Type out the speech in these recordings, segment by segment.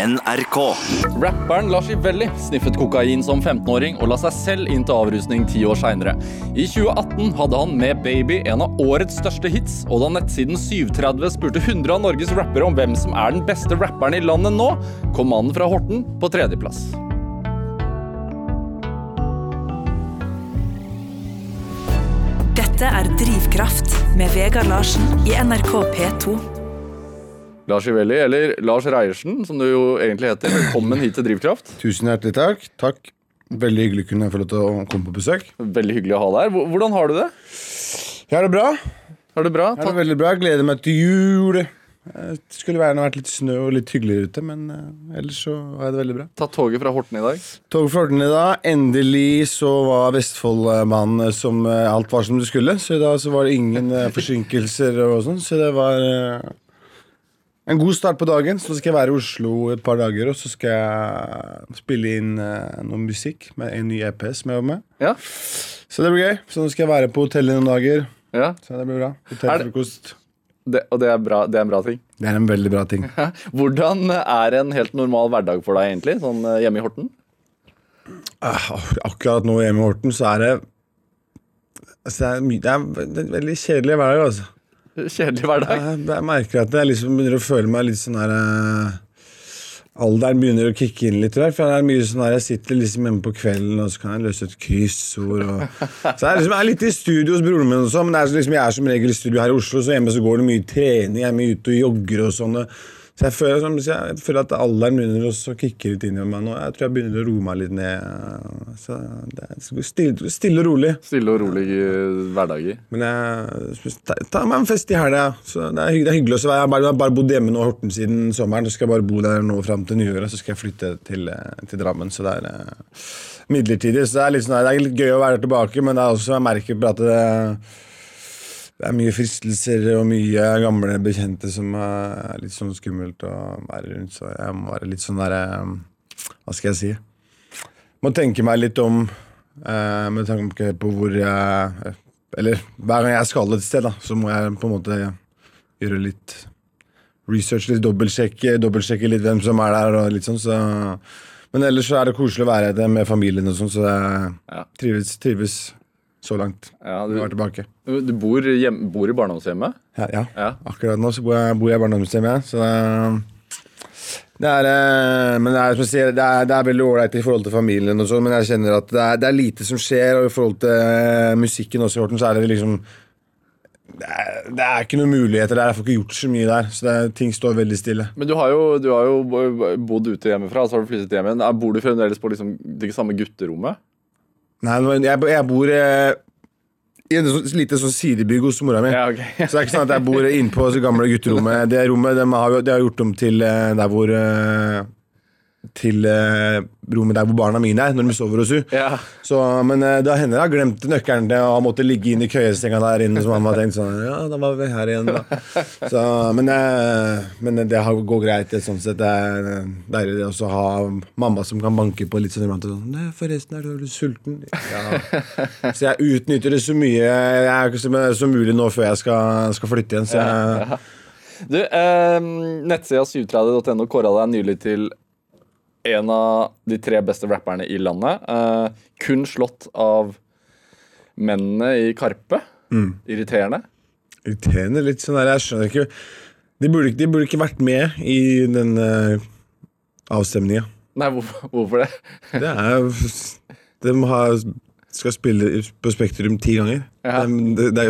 NRK. Rapperen Lashivelli sniffet kokain som 15-åring og la seg selv inn til avrusning ti år seinere. I 2018 hadde han med Baby en av årets største hits, og da nettsiden 730 spurte 100 av Norges rappere om hvem som er den beste rapperen i landet nå, kom mannen fra Horten på tredjeplass. Dette er Drivkraft med Vegard Larsen i NRK P2. Lashivelli, eller Lars Reiersen, som du jo egentlig heter. Velkommen hit til Drivkraft. Tusen hjertelig takk. Takk. Veldig hyggelig kunne jeg få lov til å komme på besøk. Veldig hyggelig å ha deg her. Hvordan har du det? Jeg har det bra. Har du det bra? Jeg har det veldig bra. Gleder meg til jul. Det skulle gjerne vært litt snø og litt hyggeligere ute, men eh, ellers så har jeg det veldig bra. Tatt toget fra Horten i dag? Toget fra Horten i dag. Endelig så var Vestfoldmannen som eh, alt var som det skulle. Så i dag så var det ingen eh, forsinkelser og sånn, så det var eh, en god start på dagen. Så skal jeg være i Oslo et par dager, og så skal jeg spille inn uh, noe musikk med en ny EP som jeg jobber med. Ja. Så det blir gøy. Så nå skal jeg være på hotellet noen dager. ja. Så det blir bra. Hotellfrokost. Det, og det er, bra, det er en bra ting. Det er en veldig bra ting. Hvordan er en helt normal hverdag for deg, egentlig? Sånn eh, hjemme i Horten? Ah, Akkurat nå hjemme i Horten så er det altså, det, er det er veldig kjedelig hverdag, altså. Kjedelig hverdag? Jeg, merker at jeg liksom begynner å føle meg litt sånn her eh, Alderen begynner å kicke inn litt. Der, for det er mye sånn her Jeg sitter liksom hjemme på kvelden og så kan jeg løse et kryssord. Og, så jeg, liksom, jeg er litt i studio hos broren min, og sånn, men det er liksom, jeg er som regel i studio her i Oslo, så hjemme så går det mye trening. Jeg er mye ute og jogger og sånn. Så jeg føler, jeg føler at alderen begynner å kikke litt inn i meg nå. Jeg tror jeg begynner å roe meg litt ned. Så det er stille, stille og rolig. Stille og rolig eh, hverdager. Men jeg tar ta meg en fest i helga. Ja. det er, er hyggelig. å Jeg har bare, jeg har bare bodd hjemme nå Horten siden sommeren. Så skal jeg bare bo der nå fram til nyåret. Så skal jeg flytte til, eh, til Drammen. Så det er eh, midlertidig. Så det er, litt sånn, det er litt gøy å være tilbake, men det er også, jeg merker at det, det er mye fristelser og mye gamle bekjente som er litt sånn skummelt å være rundt. Så jeg må være litt sånn derre Hva skal jeg si? Må tenke meg litt om eh, med tanke på hvor jeg Eller hver gang jeg skal et sted, da, så må jeg på en måte gjøre litt research, litt dobbeltsjekke, dobbeltsjekke litt hvem som er der. og litt sånn, så Men ellers så er det koselig å være med familien og sånn, så jeg trives, trives så langt. Ja, du, du, tilbake. du bor, hjem, bor i barndomshjemmet? Ja, ja. Ja. Akkurat nå bor jeg, bor jeg i barndomshjemmet, så det er, eh, men det er, sier, det er, det er veldig ålreit i forhold til familien, og så, men jeg kjenner at det er, det er lite som skjer. Og i forhold til eh, musikken også Horten, så er det liksom Det er, det er ikke noen muligheter der. Jeg får ikke gjort så mye der. Så det er, ting står veldig stille. Men du har jo, du har jo bodd ute hjemmefra, så har du flyttet hjem igjen. Bor du fremdeles på liksom det samme gutterommet? Nei, jeg, jeg bor eh, i et lite sånn sidebygg hos mora mi. Ja, okay. Så det er ikke sånn at jeg bor inne på det gamle gutterommet. Det rommet de har, de har gjort om til eh, der hvor eh, Til eh, rommet der hvor barna mine er, når de sover hos henne. Ja. Så, men eh, da hender jeg har glemt nøkkelen å måtte ligge inn i køyesenga der inne. Som han har tenkt sånn Ja, da var vi her igjen, da. Så, men, eh, men det har- går greit. Det, sånn sett. Det er eh, deilig det å ha mamma som kan banke på litt sånn iblant. Sånn, 'Forresten, er du sulten?' Ja. Så jeg utnytter det så mye jeg er ikke som, mulig nå før jeg skal, skal flytte igjen. Så jeg, Du, eh, nettsida 730.no kåra deg nylig til en av de tre beste rapperne i landet. Uh, kun slått av mennene i Karpe. Irriterende. irriterende litt sånn der, Jeg skjønner ikke De burde, de burde ikke vært med i den uh, avstemninga. Nei, hvorfor, hvorfor det? Det er De har, skal spille på Spektrum ti ganger. Ja. Det, det,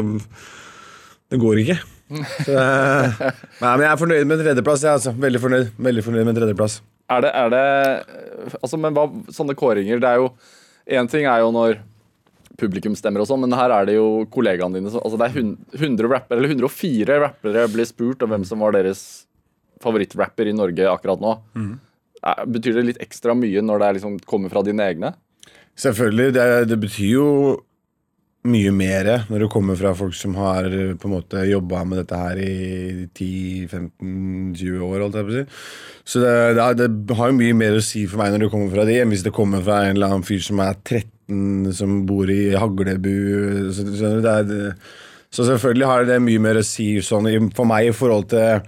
det, går ikke. Så, eh, nei, men jeg er fornøyd med tredjeplass. Jeg, altså. Veldig fornøyd Veldig fornøyd med tredjeplass. Er det, er det Altså, men hva Sånne kåringer, det er jo Én ting er jo når publikum stemmer og sånn, men her er det jo kollegaene dine Altså, det er hun- 100 rappere, eller 104 rappere blir spurt om hvem som var deres favorittrapper i Norge akkurat nå. Mm. Betyr det litt ekstra mye når det liksom kommer fra dine egne? Selvfølgelig. Det, det betyr jo mye mer når det kommer fra folk som har på en måte jobba med dette her i 10-15-20 år. Holdt jeg på å si. Så det, det, det har jo mye mer å si for meg når det kommer fra det, enn hvis det kommer fra en eller annen fyr som er 13, som bor i Haglebu. Så, så, det så selvfølgelig har det mye mer å si sånn, for meg i forhold til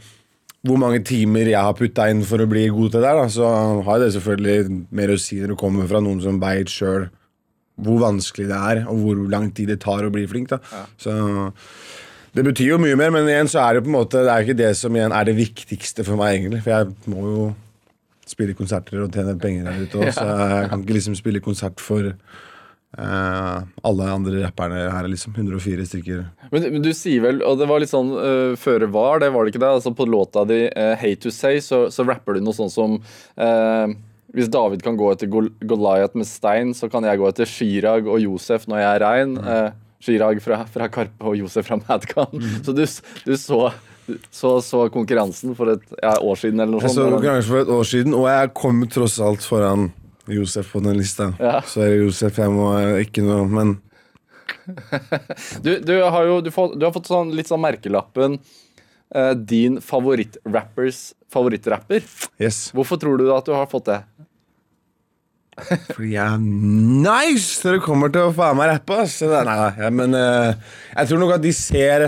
hvor mange timer jeg har putta inn for å bli god til det, da, så har det selvfølgelig mer å si når det kommer fra noen som veit sjøl hvor vanskelig det er, og hvor lang tid det tar å bli flink. da. Så det betyr jo mye mer, men igjen så er det på en måte Det er ikke det som igjen er det viktigste for meg, egentlig. For jeg må jo spille konserter og tjene penger her ute òg, så jeg kan ikke liksom spille konsert for Uh, alle andre rapperne her, liksom. 104 stykker. Men, men du sier vel, og det var litt sånn uh, føre var, det var det ikke det? Altså På låta di uh, 'Hate to Say' så, så rapper du noe sånn som eh, Hvis David kan gå etter Gol Goliath med stein, så kan jeg gå etter Chirag og Josef når jeg er rein. Eh, Chirag fra, fra Karpe og Josef fra Madcon. Så du, du så, så, så konkurransen for et ja, år siden eller noe Jeg så konkurransen for et år siden, og jeg kom tross alt foran Josef på den lista. Ja. Så er det Josef, jeg må ikke noe Men Du, du har jo du får, du har fått sånn, litt sånn merkelappen eh, din favorittrappers favorittrapper. yes. Hvorfor tror du at du har fått det? Fordi jeg er nice når det kommer til å faen meg rappe. ass. Nei, nei, men uh, jeg tror nok at de ser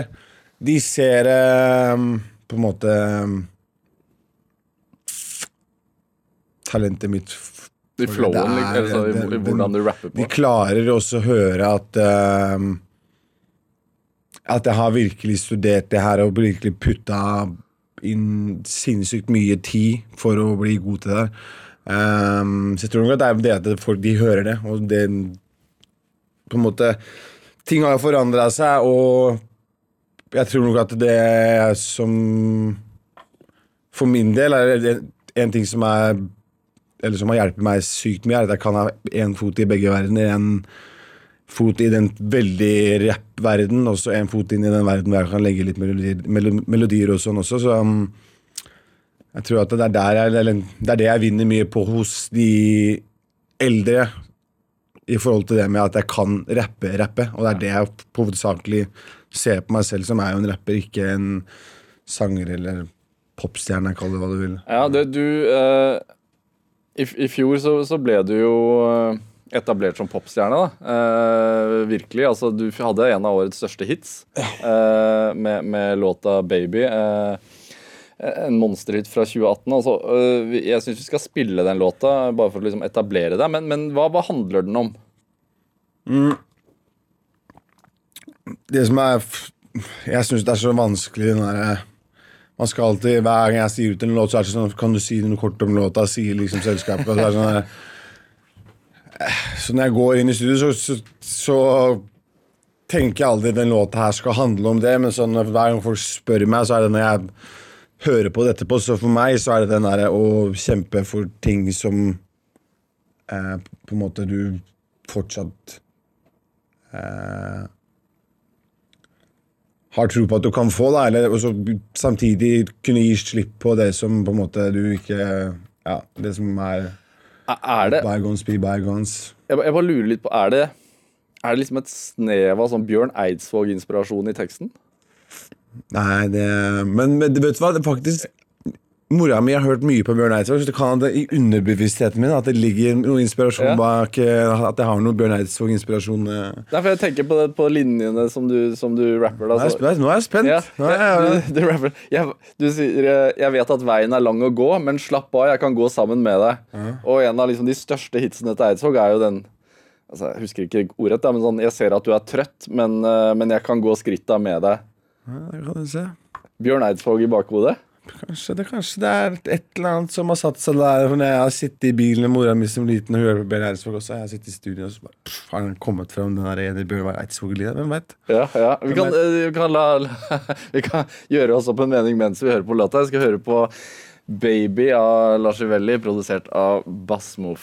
De ser uh, på en måte um, Talentet mitt I flowen, er- liksom, eller i, i hvordan du rapper De klarer også å høre at uh, At jeg har virkelig studert det her og virkelig putta inn sinnssykt mye tid for å bli god til det her. Um, så jeg tror nok at det er det at folk de hører det, og det På en måte Ting har jo forandra seg, og jeg tror nok at det som For min del er det en ting som er eller som har hjulpet meg sykt mye, er at jeg kan ha én fot i begge verdener. En fot i den veldig rapp-verden, og så en fot inn i den verden hvor jeg kan legge litt melodier, melodier og sånn også. Så um, jeg tror at det er, der jeg, det er det jeg vinner mye på hos de eldre. I forhold til det med at jeg kan rappe, rappe. Og det er det jeg hovedsakelig ser på meg selv som er jo en rapper, ikke en sanger eller popstjerne, kall det hva du vil. Ja, det, du uh, i, I fjor så, så ble du jo eh, etablert som popstjerne, da. Uh, virkelig. Altså, du hadde en av årets største hits uh, med, med låta 'Baby'. Eh, en monsterhit fra 2018. Altså, eh, jeg syns vi skal spille den låta, bare for å liksom etablere det. Men, men hva, hva handler den om? det som er Jeg syns det er så vanskelig den derre Man skal alltid, Hver gang jeg sier ut en låt, så er det sånn Kan du si noe kort om låta? Sier liksom selskapet. Og så er det sånn eh, Så når jeg går inn i studio, så, så, så tenker jeg aldri den låta her skal handle om det, men sånn hver gang folk spør meg, så er det når jeg hører på det etterpå, så for meg så er det den derre å kjempe for ting som eh, på en måte du fortsatt eh, har tro på at du kan få, da, eller også, samtidig kunne gi slipp på det som på en måte du ikke Ja, det som er Er det bygons be bygons. jeg, jeg bare lurer litt på Er det, er det liksom et snev av sånn Bjørn Eidsvåg-inspirasjon i teksten? Nei, det Men, men vet du hva, det er faktisk Mora mi har hørt mye på Bjørn Eidsvåg, så det kan det i underbevisstheten min at det ligger noe inspirasjon Ja. bak eh, At jeg har noe Bjørn Eidsvåg-inspirasjon. eh. Nei, for jeg tenker på, det, på linjene som du, som du rapper. Nå Da, er jeg så- spent. Nå er jeg spent. Ja, er jeg, du, du, rapper. Jeg, du sier eh, 'Jeg vet at veien er lang å gå, men slapp av, jeg kan gå sammen med deg'. Og en av liksom de største hitsene til Eidsvåg er jo den altså, Jeg husker ikke ordrett, men sånn 'Jeg ser at du er trøtt, men, men jeg kan gå skritta med deg'. Ja, det kan du se. Bjørn Eidsvåg i bakhodet. Kanskje det, kanskje det er et eller annet som har satt seg der. For når jeg har sittet i bilen med mora mi som liten og hørt på Bjørn Eidsvåg også, jeg har sittet i studio og så bare, pff, har han kommet frem den der ene Bjørn Eidsvåg-linja. Hvem veit? Ja, ja. Vi kan, eh, vi kan, la, vi kan gjøre oss opp en mening mens vi hører på låta. Jeg skal høre på 'Baby' av Lars Ivelli, produsert av Basmo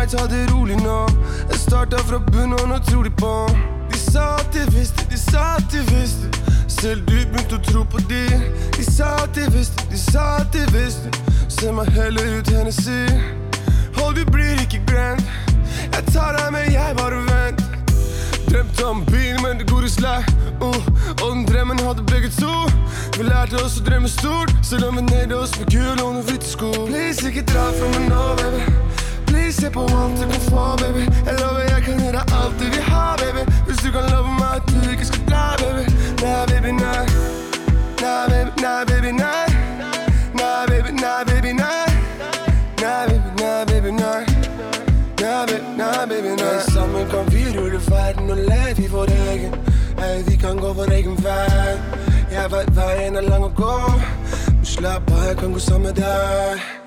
meg ta det rolig nå. Jeg starta fra bunnen, og nå tror de på. De sa at de visste, de sa at de visste. Selv du begynte å tro på de. De sa at de visste, de sa at de visste. Se meg heller ut Hennessy. Hold, du blir ikke glemt. Jeg tar deg med, jeg bare vent. Drømte om bil, men det går i slag. Uh, og den drømmen hadde begge to. Vi lærte oss å drømme stort, selv om vi nøyde oss med kule og noen hvite sko. Please, ikke dra fra meg nå, baby. Please, se på du kan få, baby. Jeg lover jeg kan gi deg alt du vil ha, baby. Hvis du kan love meg at du ikke skal bla, baby. Nei, baby, nei. Nei, baby, nei, baby, nei. Nei, baby, nei, baby, nei. Nei, baby, nei, baby, nei. Nei, baby, nei, baby, nei. Sammen kan vi rulle verden og leve i vår egen. Hey, vi kan gå vår egen vei. Jeg vet veien er lang å gå. Men slapp av, jeg kan gå sammen med deg.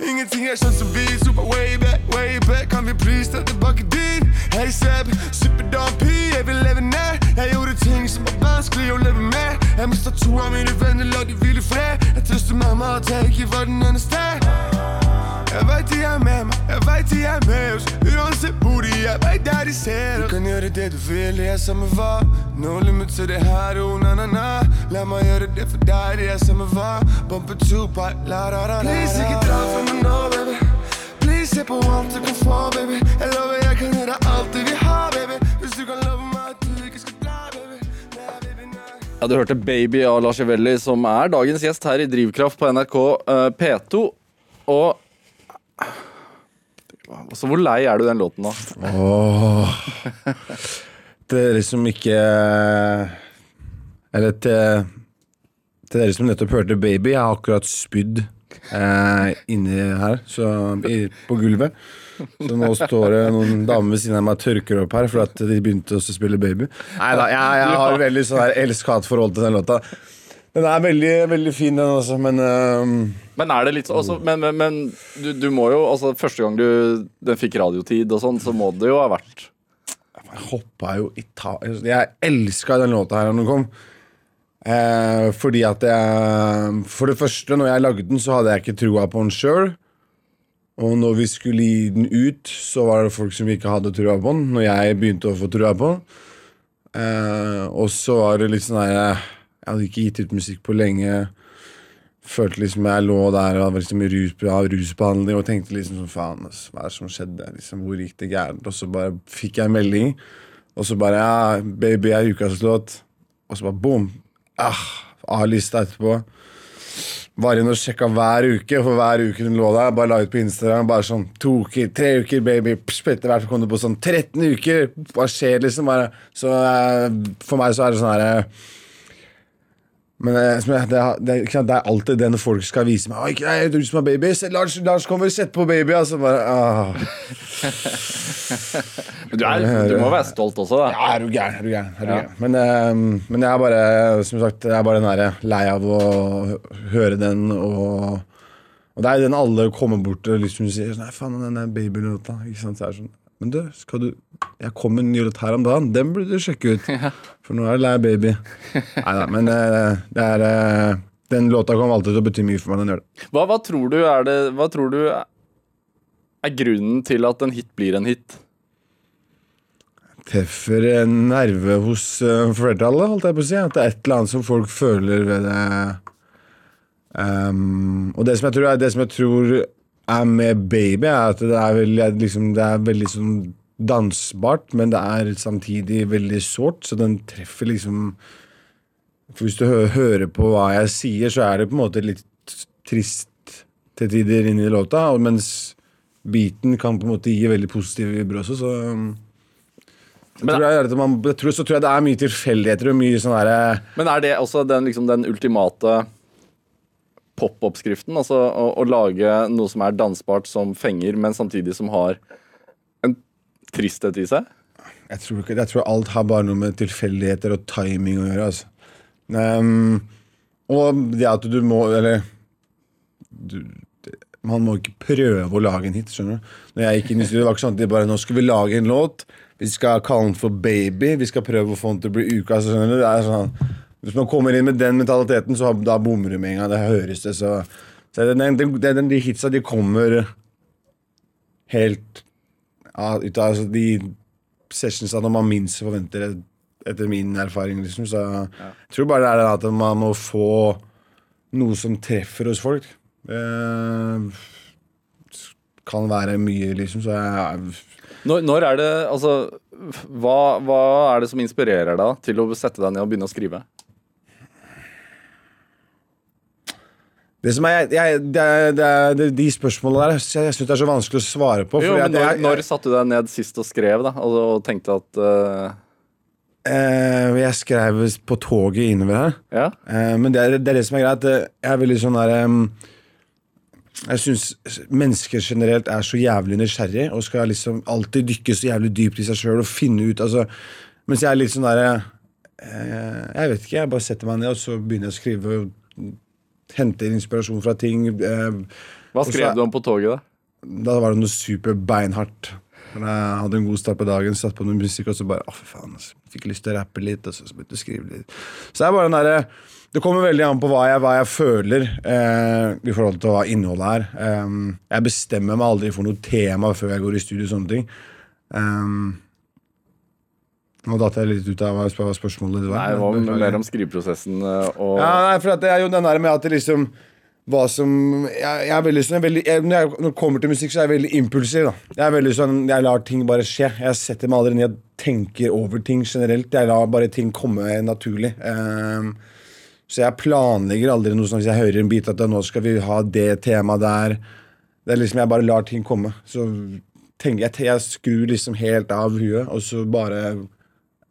Ingenting er sånn som vi Super way back, way back. Kan vi please ta tilbake dit? Hey Seb, superdam P Jeg vil leve ned. Jeg gjorde ting som var vanskelig å leve med. Jeg mistet to av mine venner, la de hvile i fred. Jeg trøster mamma at jeg ikke var den eneste Jeg vet de er med meg, jeg vet de er med oss. Uansett hvor de er, veit der de ser oss. Du kan gjøre det du vil, det er samme hva No limit to det her, oh na na na. La meg gjøre det for deg, det er samme hva Bumper Tupac, la la la la Please, ikke dra fra meg nå, baby. Please, se på alt du kan få, baby. Jeg lover jeg kan gjøre alt du vil ha, baby. Hvis du kan love meg at du ikke skal bla, baby. Nei, baby, nei Ja, Du hørte 'Baby' av Lars Ivelli, som er dagens gjest her i Drivkraft på NRK uh, P2. Og Altså, hvor lei er du den låten, da? Åh. Dere som ikke Eller til, til dere som nettopp hørte 'Baby', jeg har akkurat spydd eh, inni her, så, i, på gulvet. Så nå står det noen damer ved siden av meg tørker opp her for at de begynte å spille 'Baby'. Nei da, jeg, jeg har veldig sånn elsk-hat-forhold til den låta. Den er veldig, veldig fin, den også, men uh, Men er det litt sånn altså, Men, men, men du, du må jo altså Første gang du den fikk radiotid og sånn, så må det jo ha vært Jeg hoppa jo i ta... Jeg elska den låta her da den kom. Eh, fordi at jeg For det første, når jeg lagde den, så hadde jeg ikke trua på den sjøl. Og når vi skulle gi den ut, så var det folk som ikke hadde trua på den. Når jeg begynte å få trua på den. Eh, og så var det litt sånn der Jeg hadde ikke gitt ut musikk på lenge. Følte liksom jeg lå der og var liksom i rus, rusbehandling og tenkte liksom sånn faen, altså, hva er det som skjedde? Liksom, hvor gikk det gærent? Og så bare fikk jeg en melding, og så bare ja, baby er ukas låt. Og så bare boom! Ah, A-lista etterpå. Var inne og sjekka hver uke, for hver uke den lå der. Bare la ut på Instagram. Bare sånn to uker, tre uker, baby. Etter hvert kom det på sånn 13 uker. Hva skjer, liksom? Bare. Så eh, for meg så er det sånn herre men eh, det, er- alltid det når folk skal vise meg ikke er du som er baby. Lars, Lars kommer, sett på baby. Altså bare. Men du, er, du må være stolt også, da. Ja, er du gæren? Er du gæren? Er du gæren? Men, uh, men jeg er bare som sagt, jeg er bare den der lei av å høre den. Og, og det er den alle kommer bort og liksom sier Nei, faen, den der babylåta. Ikke sant? Så er det sånn, men du, skal du Jeg kom med en ny låt her om dagen. Den burde du sjekke ut. For nå er det lei baby. Nei da, men eh, det er eh, Den låta kommer alltid til å bety mye for meg. Den gjør det. Hva, hva tror du er det Hva tror du er grunnen til at en hit blir en hit? treffer en nerve hos eh, flertallet, holdt jeg på å si. At det er et eller annet som folk føler ved det. Um, og det som, jeg tror er, det som jeg tror er med Baby, er at det er veldig, liksom, det er veldig sånn dansbart, men det er samtidig veldig sårt, så den treffer liksom For hvis du hø hører på hva jeg sier, så er det på en måte litt trist til tider inni låta, mens beaten kan på en måte gi veldig positive vibber også, så jeg tror, jeg, man, jeg tror, så tror jeg det er mye tilfeldigheter og mye sånn derre Men er det også den, liksom, den ultimate pop-oppskriften? Altså å, å lage noe som er dansbart, som fenger, men samtidig som har en tristhet i seg? jeg tror, ikke, jeg tror alt har bare noe med tilfeldigheter og timing å gjøre. Altså. Um, og det at du må Eller du, det, Man må ikke prøve å lage en hit. skjønner du? Når jeg gikk inn i studio, var ikke sånn at det bare Nå skal vi lage en låt. Vi skal kalle den for Baby. Vi skal prøve å få den til å bli uka. Skjønner du? Det er sånn, hvis man kommer inn med den mentaliteten, så da bommer du med en gang. Det høres det, så, så den, den, De hitsa de kommer helt ja, ut av altså, de sessionsa når man minst forventer det, etter min erfaring. Liksom. Så jeg tror bare det er det at man må få noe som treffer hos folk. Eh, kan være mye, liksom. Så jeg, Når, når er det Altså, hva, hva er det som inspirerer deg til å sette deg ned og begynne å skrive? Det som er, jeg, det er, det er det, De spørsmålene der jeg, syns det er så vanskelig å svare på. Jo, når, jeg, når satte du deg ned sist og skrev, da? Og, og tenkte at uh... eh, jeg skrev på toget innover her. Ja? Eh, men det er, det som er greit. eh, Jeg er veldig sånn der Jeg syns mennesker generelt er så jævlig nysgjerrig og skal liksom alltid dykke så jævlig dypt i seg sjøl og finne ut altså, Mens jeg er litt sånn derre eh, Jeg vet ikke, jeg bare setter meg ned og så begynner jeg å skrive og henter inspirasjon fra ting. Eh, Hva skrev er- du om på toget, da? da var det noe super beinhardt. Jeg hadde en god start på dagen, satt på noe musikk, og så bare Å, for faen. Altså. Fikk lyst til å rappe litt, og så begynte jeg å skrive litt. Så det er bare den derre Det kommer veldig an på hva jeg, hva jeg føler eh, i forhold til hva innholdet er. Um, jeg bestemmer meg aldri for noe tema før jeg går i studio og sånne ting. Um, nå datt jeg litt ut av hva spørsmålet Nei, det var mer om skriveprosessen eh, og ja, nei, for det er jo den der med at det liksom hva som Jeg, jeg er veldig sånn jeg jeg, når, jeg, kommer til musikk, så er jeg veldig impulsiv. da Jeg er veldig sånn, jeg lar ting bare skje. Jeg setter meg aldri ned og tenker over ting generelt. Jeg lar bare ting komme naturlig. Um, så jeg planlegger aldri noe sånn hvis jeg hører en bit at da, nå skal vi ha det temaet der. Det er liksom Jeg bare lar ting komme. Så tenker jeg, jeg skrur liksom helt av huet, og så bare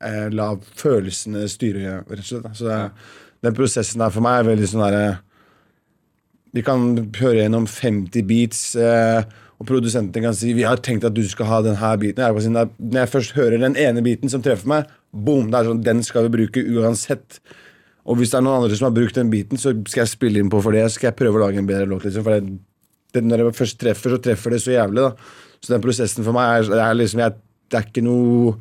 eh, la følelsene styre, rett og slett. Så det, den prosessen der for meg er veldig sånn derre Vi kan høre gjennom 50 beats, eh, og produsenten kan si 'Vi har tenkt at du skal ha denne biten'. Jeg si, når jeg- først hører den ene biten som treffer meg, boom, det er sånn, den skal vi bruke uansett. Og hvis det er noen andre som har brukt den biten, så skal jeg spille inn på for det. Skal jeg prøve å lage en bedre låt. Liksom, for det, det, når jeg først treffer, så treffer det så jævlig. da Så den prosessen for meg er, er liksom jeg, Det er ikke noe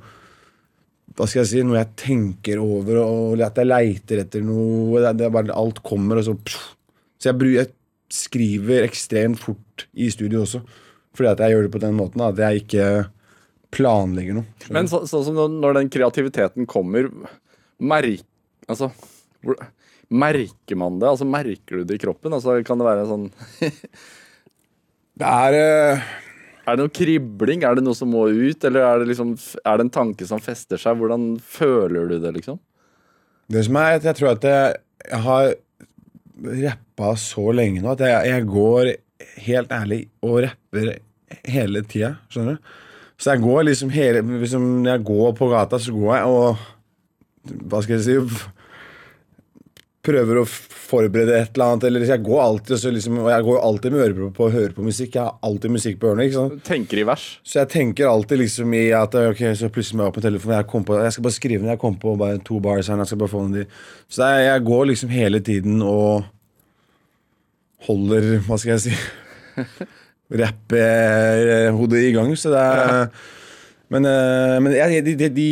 hva skal jeg si, noe jeg tenker over, og at jeg leiter etter noe. Det, er- det bare Alt kommer, og så pff. Så jeg, jeg skriver ekstremt fort i studio også. Fordi at jeg gjør det på den måten. At jeg ikke planlegger noe. skjønner Men så, sånn som når, den kreativiteten kommer, merk, altså, merker man det? Altså, merker du det i kroppen? Altså, kan det være sånn Det er eh, Er det noe kribling? Er det noe som må ut? Eller er det, liksom, er det en tanke som fester seg? Hvordan føler du det, liksom? Det som er at jeg tror at jeg, har rappa så lenge nå at jeg, jeg går helt ærlig og rapper hele tida. Skjønner du? Så jeg går liksom hele liksom, Når jeg går på gata, så går jeg og Hva skal jeg si Prøver å forberede et eller annet. Eller jeg går alltid, så liksom, og jeg går alltid med ørepropper på å høre på musikk. Jeg har alltid musikk på ørene. ikke sant? Tenker i vers? Så jeg tenker alltid liksom i at ok, så plutselig må jeg opp på telefonen. Jeg, kom på, jeg skal bare skrive ned. Jeg kom på bare to bars her. Jeg skal bare få ned de. Så jeg, jeg går liksom hele tiden og holder Hva skal jeg si Rapper hodet i gang. Så det er Men, eh, men jeg, de, de, de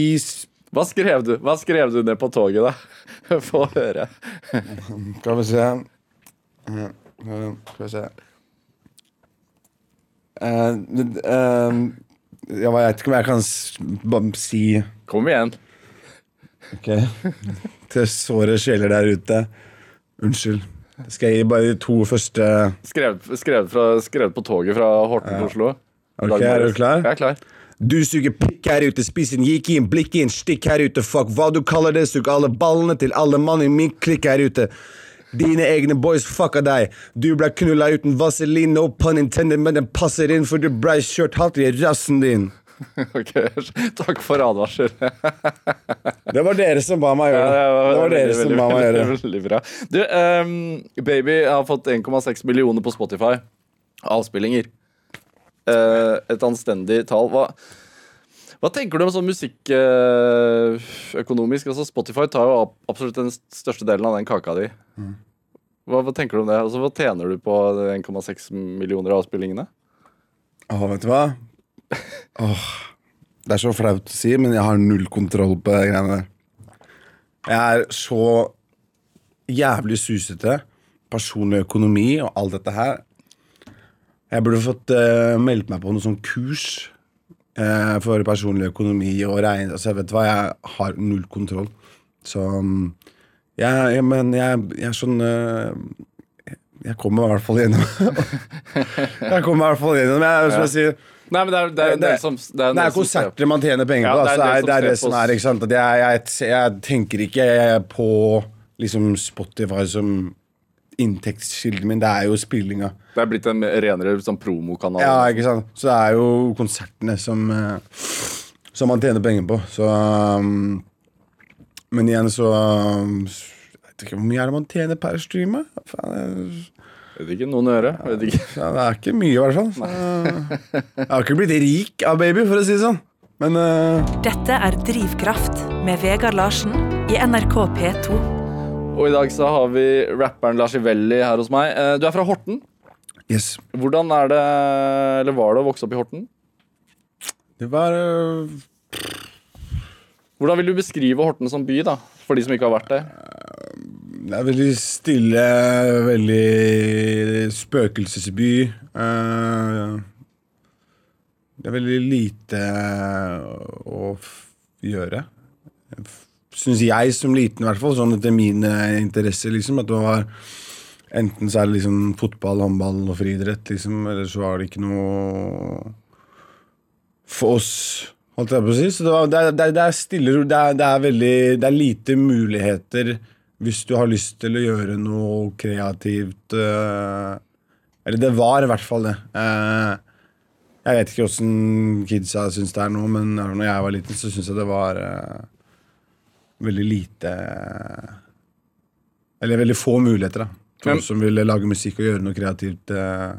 Hva skrev du Hva skrev du ned på toget, da? Få høre. Skal vi se Eh, Skal vi se uh, uh, Jeg vet ikke om jeg kan si Kom igjen. Ok. Til såre sjeler der ute. Unnskyld. Skal jeg gi bare de to første Skrevet, skrev skrev på toget fra Horten til Oslo. Ok, er du klar? Jeg er klar. Du suger pikk her ute, spis en gikk inn, blikk inn, stikk her ute, fuck hva du kaller det, sug alle ballene til alle mann i min klikk her ute. Dine egne boys fucka deg. Du ble knulla uten vaselin, no pun intended, men den passer inn, for du blei kjørt halvt i rassen din. Ok, Takk for advarsel. Det var dere som ba meg gjøre det. Det var dere veldig, som ba meg gjøre det. veldig, veldig bra. Du, um, Baby har fått 1,6 millioner på Spotify. Avspillinger. Eh, et anstendig tall. Hva, hva tenker du om sånn musikkøkonomisk? altså Spotify tar jo absolutt den største delen av den kaka di. Mm. Hva, hva tenker du om det? Altså, hva tjener du på 1,6 millioner avspillingene? Åh, vet du hva? Åh, det er så flaut å si, men jeg har null kontroll på de greiene der. Jeg er så jævlig susete. Personlig økonomi og alt dette her. Jeg burde fått uh, meldt meg på noe sånn kurs uh, for personlig økonomi og regn... Altså, vet du hva, jeg har null kontroll. Så um, jeg, jeg, Men jeg, jeg er sånn uh, Jeg kommer i hvert fall gjennom. jeg kommer i hvert fall gjennom. Jeg, som jeg sier, Nei, men det er det, er, det, er, som, det er, Det er konserter man tjener penger Ja, på. er Det er, det det, er det som er, ikke sant? Jeg, jeg, jeg tenker ikke på liksom Spotify som inntektskilden min. Det er jo spillinga. Det er blitt en renere sånn promokanal. Ja, ikke sant? Så det er jo konsertene som, eh, som man tjener penger på. Så um, Men igjen så um, Jeg vet ikke hvor mye er det man tjener per stream? Jeg Vet ikke, noen øre. Vet ikke. Ja, det er ikke mye, i hvert fall. Så, jeg har ikke blitt rik av baby, for å si det sånn. Men uh... Dette er Drivkraft med Vegard Larsen i NRK P2. Og i dag så har vi rapperen Lars Ivelli her hos meg. Eh, Du er fra Horten. yes. Hvordan er det, eller var det å vokse opp i Horten? Det var eh, Hvordan vil du beskrive Horten som by, da? For de som ikke har vært der? Det er veldig stille, veldig spøkelsesby. Eh, det er veldig lite å gjøre. Syns jeg som liten, i hvert fall. Sånn etter mine interesser, liksom. At det var Enten så er det liksom fotball, håndball og friidrett, liksom. Eller så var det ikke noe for oss, holdt jeg på å si. Så det, var, det, det, det er stille. Det er, det er veldig Det er lite muligheter hvis du har lyst til å gjøre noe kreativt. øh, eller det var i hvert fall det. Eh, jeg vet ikke åssen kidsa syns det er nå, men når jeg var liten, så syns jeg det var eh, veldig lite Eller veldig få muligheter, da. For noen oss som ville lage musikk og gjøre noe kreativt. eh.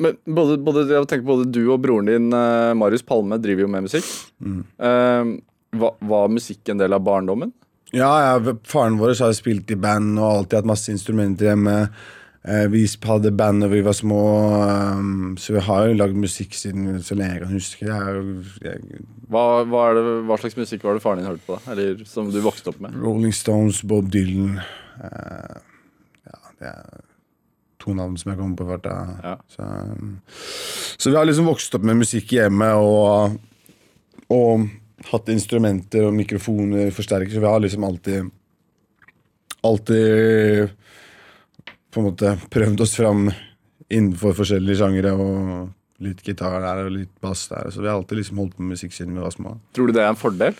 Men både, både, jeg tenker både du og broren din, eh, Marius Palme, driver jo med musikk. Eh, var, var musikk en del av barndommen? Ja, ja, faren vår har spilt i band og alltid hatt masse instrumenter hjemme. Eh, Vi hadde band da vi var små, um, så vi har jo lagd musikk siden så lenge jeg kan huske. Jeg jeg, Hva, hva, det, hva slags musikk var det faren din hørte på? da? Eller som du vokste opp med? Rolling Stones, Bob Dylan Uh, Ja, det er to navn som jeg kommer på hvert. Ja. Så, um, så vi har liksom vokst opp med musikk hjemme og, og hatt instrumenter og mikrofoner, forsterkere. Så vi har liksom alltid Alltid på en måte prøvd oss fram innenfor forskjellige sjangere. Og litt gitar der og litt bass der. Så vi har alltid liksom holdt på med musikk siden vi var små. Tror du det er en fordel?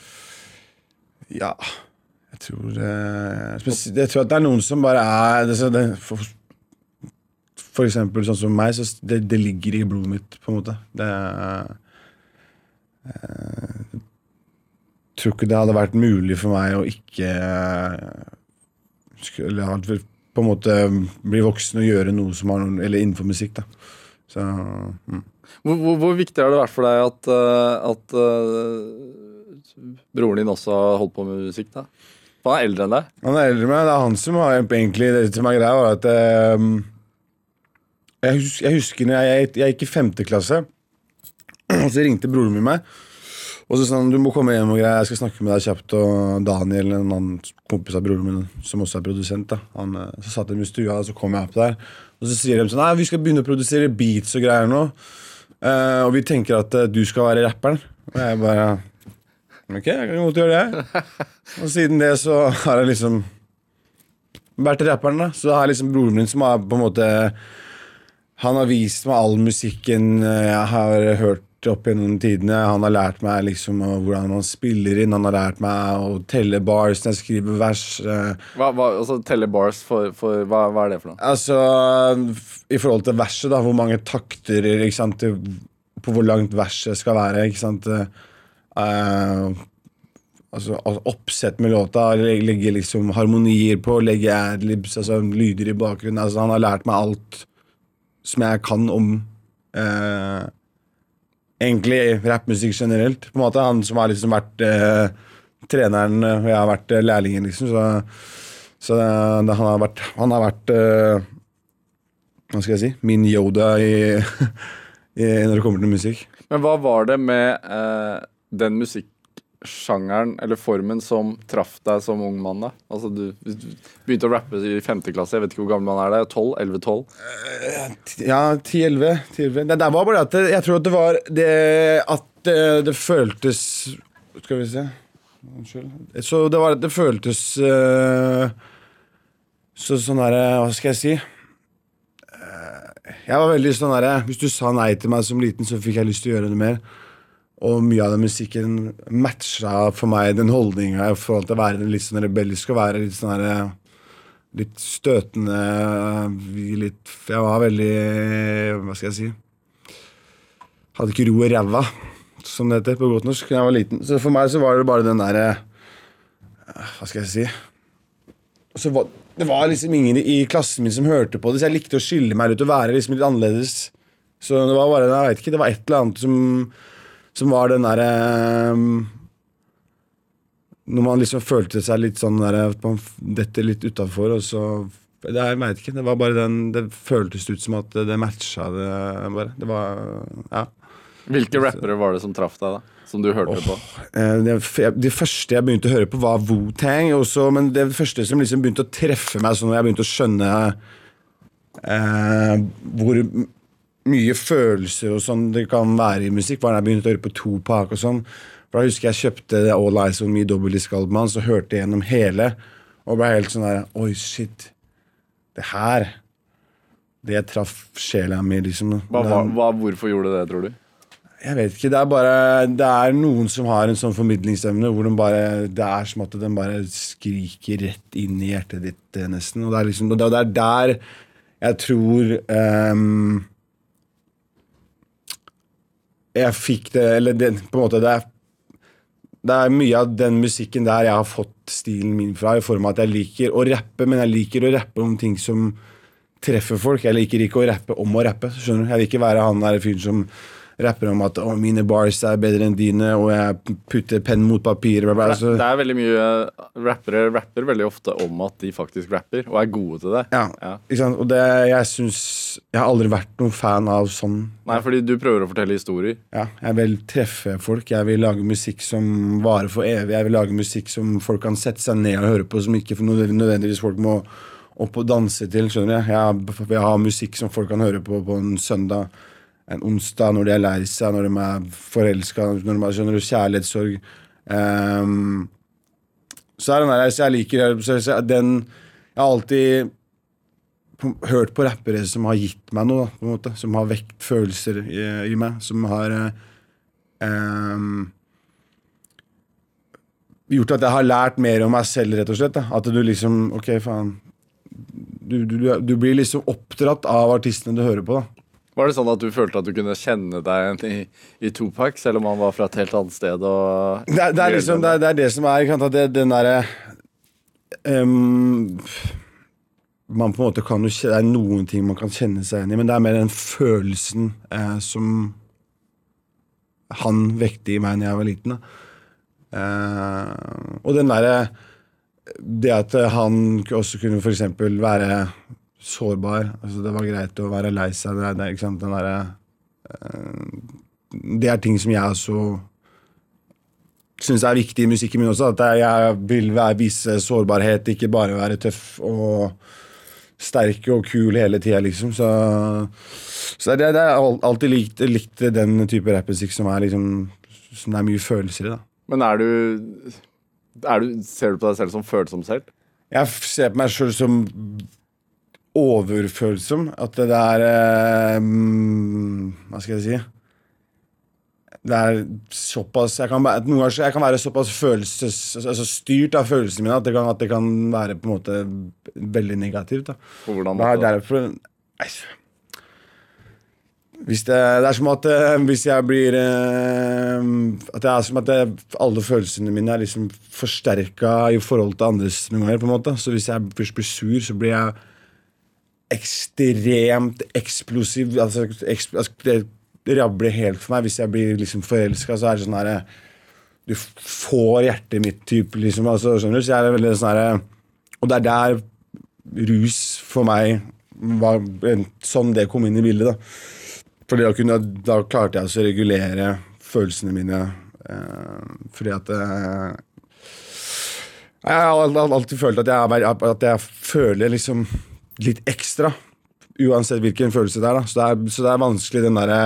Ja, jeg tror eh, Jeg tror at det er noen som bare er det, det, for, for eksempel sånn som meg, så det, det ligger i blodet mitt, på en måte. Det eh, Jeg tror ikke det hadde vært mulig for meg å ikke eh, skulle ha på en måte bli voksen og gjøre noe som har noen Eller innenfor musikk, da. Så mm. Hvor, hvor, hvor viktig har det vært for deg at, eh, at uh, broren din også har holdt på med musikk? da? For han er eldre enn deg. Han er eldre enn meg. Det er han som har egentlig Det som er greia, var at um, jeg, husker, jeg husker når jeg, jeg gikk i femte klasse, og så ringte broren min meg. Og så sa han du må komme hjem og greier, jeg skal snakke med deg kjapt. Og Daniel, en annen kompis av broren min, som også er produsent, da han, eh, så satt de i stua, og så kom jeg opp der. Og så sier de sånn Nei, vi skal begynne å produsere beats og greier nå. Uh, og vi tenker at uh, du skal være rapperen. Og jeg bare Ok, jeg kan godt gjøre det. Og siden det så har jeg liksom vært rapperen, da. Så har jeg liksom broren min som har på en måte Han har vist meg all musikken jeg har hørt opp gjennom tidene. Han har lært meg liksom hvordan man spiller inn. Han har lært meg å telle bars når jeg skriver vers. eh. Hva, hva, altså Telle bars for, for hva, hva er det for noe? Altså, i forhold til verset, da, hvor mange takter ikke sant, På hvor langt verset skal være, ikke sant. uh, altså, oppsett med låta, legge, liksom harmonier på, legge adlibs, altså lyder i bakgrunnen. Altså, han har lært meg alt som jeg kan om eh, Egentlig rappmusikk generelt. På en måte Han som har liksom vært eh, treneren, eh, og jeg har vært eh, lærlingen, liksom. Så, så det, det, han har vært, han har vært eh, Hva skal jeg si? Min Yoda i, i, når det kommer til musikk. Men hva var det med eh, den musikksjangeren eller formen som traff deg som ung mann? da? Altså Du, du begynte å rappe i femte klasse, jeg vet ikke hvor gammel man er der. 12? 11-12? Ja, 10-11. 10-11. Det der var bare at jeg tror at det var det at det, det føltes Skal vi se Unnskyld. Så det var at det føltes eh, så sånn derre Hva skal jeg si? Eh, Jeg var veldig sånn der, Hvis du sa nei til meg som liten, så fikk jeg lyst til å gjøre det mer. Og mye av den musikken matcha for meg den holdninga i forhold til å være litt sånn rebellisk og være litt sånn der, Litt støtende. Litt Jeg var veldig Hva skal jeg si? Hadde ikke ro i ræva, som det heter på godt norsk, da jeg var liten. Så for meg så var det bare den derre Hva skal jeg si? så var, det var liksom ingen i klassen min som hørte på det, så jeg likte å skille meg ut og være liksom litt annerledes. Så det var bare, jeg vet ikke, det var et eller annet som, som var den derre um, Når man liksom følte seg litt sånn der, at man detter litt utafor, og så det, Jeg veit ikke. Det var bare den Det føltes ut som at det, matcha det bare. Det var Ja. Hvilke rappere var det som traff deg, da? Som du hørte på? Eh, Det, det første jeg begynte å høre på, var Wu-Tang. Men det første som liksom begynte å treffe meg, sånn når jeg begynte å skjønne eh, hvor mye følelser og sånn det kan være i musikk, da jeg begynte å høre på Tupac og sånn. For Da husker jeg kjøpte All Eyes On Me dobbeltdisk-albumet hans og hørte gjennom hele. Og ble helt sånn der Oi, shit. Det her Det traff sjela mi, liksom. Hva, hva, hvorfor gjorde det, tror du? jeg vet ikke, det er bare Det er noen som har en sånn formidlingsevne hvor de bare Det er som at den bare skriker rett inn i hjertet ditt, eh, nesten. Og det er liksom det er der jeg tror ehm, Jeg fikk det Eller det, på en måte det er, det er mye av den musikken der jeg har fått stilen min fra, i form av at jeg liker å rappe, men jeg liker å rappe om ting som treffer folk. Jeg liker ikke å rappe om å rappe. skjønner du? Jeg vil ikke være han der fyren som rapper om at å, mine bars er bedre enn dine, og jeg putter penn mot papir. Bla, bla. Det, det er veldig mye Rappere rapper veldig ofte om at de faktisk rapper, og er gode til det. ja, Ja. ikke sant? Og det, jeg syns Jeg har aldri vært noen fan av sånn. Nei, fordi du prøver å fortelle historier. Ja, jeg vil treffe folk. Jeg vil lage musikk som varer for evig. Jeg vil lage musikk som folk kan sette seg ned og høre på, som ikke nødvendigvis folk må opp og danse til. skjønner du? Jeg vil ha musikk som folk kan høre på på en søndag, en onsdag, når de er lei seg, når de er forelska, når de har skjønner kjærlighetssorg. Um, så er den der, så jeg liker så, den Jeg har alltid hørt på rappere som har gitt meg noe, på en måte. Som har vekt følelser i, i meg. Som har ehm, gjort at jeg har lært mer om meg selv, rett og slett. Da. At du liksom Ok, faen. Du, du- du blir liksom oppdratt av artistene du hører på. da Var det sånn at du følte at du kunne kjenne deg igjen i, i Tupac, selv om han var fra et helt annet sted? Det det er liksom det er, det er det som er kan, det, Den derre um, Man på en måte kan jo Det er noen ting man kan kjenne seg igjen i, men det er mer den følelsen eh, som han vekte i meg da jeg var liten. Eh, og den derre Det at han også kunne for eksempel være sårbar. Altså det var greit å være lei seg. Det, det, sant, den derre eh, Det er ting som jeg også syns er viktig i musikken min også. At jeg- vil vise sårbarhet, ikke bare være tøff og sterk og kul hele tida, liksom. Så, så det, det er alltid likt, likt den type rappmusikk som liksom Som er mye følelser i, da. Men er du, er du Ser du på deg selv som følsom selv? Jeg ser på meg sjøl som overfølsom. At det er eh, mm, Hva skal jeg si? Det er såpass Jeg kan, noen ganger jeg kan være såpass følelses, altså styrt av følelsene mine at det, kan, at det kan være på en måte veldig negativt. Da. På hvordan Det er derfor Nei. Det, det er som at eh, hvis jeg blir eh, At det er som at det, alle følelsene mine er liksom forsterka i forhold til andres noen ganger. på en måte Så hvis jeg først blir sur, så blir jeg ekstremt eksplosiv. Altså, eks, altså Det rabler helt for meg. Hvis jeg blir liksom forelska, så er det sånn herre Du får hjertet mitt-type, liksom. Altså, skjønner du? Så jeg er veldig sånn herre Og det er der rus for meg var sånn det kom inn i bildet. Da Fordi da, kunne, da klarte jeg å regulere følelsene mine. Eh, fordi at eh, Jeg har al- al- alltid følt at jeg, at jeg føler liksom litt ekstra. Uansett hvilken følelse det er. da Så det er, så det er vanskelig den derre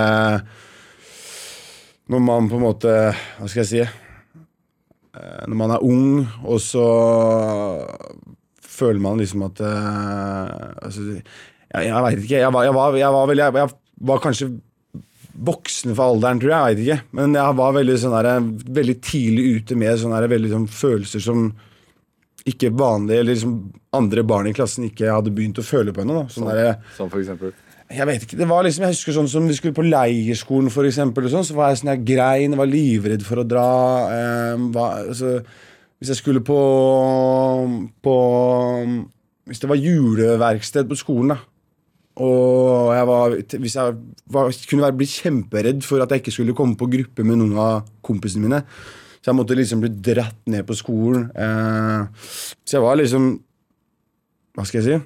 Når man på en måte Hva skal jeg si? Eh, Når man er ung, og så føler man liksom at eh, altså, Jeg, jeg veit ikke. Jeg var, jeg, var, jeg, var vel, jeg, jeg var kanskje voksen for alderen, tror jeg. Jeg veit ikke. Men jeg var veldig, sånn der, veldig tidlig ute med sånne der, veldig, sånn, følelser som ikke vanlige, eller liksom andre barn i klassen ikke hadde begynt å føle på ennå. Sånn der, Som for eksempel. jeg vet ikke, det var liksom, jeg husker sånn som Vi skulle på leirskolen, for eksempel, sånn, så var jeg sånn jeg grein, var livredd for å dra. Eh, var, altså, hvis jeg skulle på, på Hvis det var juleverksted på skolen, da. Og jeg var, hvis jeg var, kunne være, bli kjemperedd for at jeg ikke skulle komme på gruppe med noen av kompisene mine. Så jeg måtte liksom bli dratt ned på skolen. Eh, så jeg var liksom Hva skal jeg si?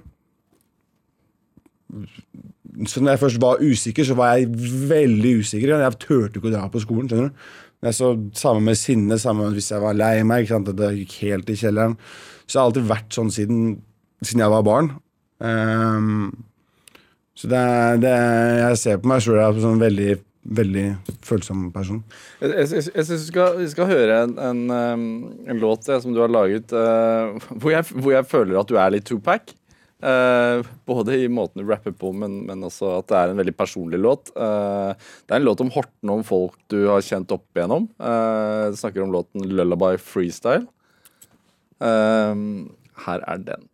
Så når jeg først var usikker, så var jeg veldig usikker. Jeg turte ikke å dra på skolen. skjønner du? Jeg så Samme med sinne, samme hvis jeg var lei meg. ikke sant? Det gikk helt i kjelleren. Så jeg har alltid vært sånn siden, siden jeg var barn. Um, så det, det, jeg ser på meg sjøl som sånn veldig, veldig følsom person. Jeg, jeg, jeg, syns vi skal, skal høre en, en, en låt eh, som du har laget, uh, hvor, hvor jeg føler at du er litt Tupac. Uh, både i måten du rapper på, men, men også at det er en veldig personlig låt. Uh, det er en låt om Horten, om folk du har kjent opp igjennom. Uh, snakker om låten 'Lullaby Freestyle'. Her er den.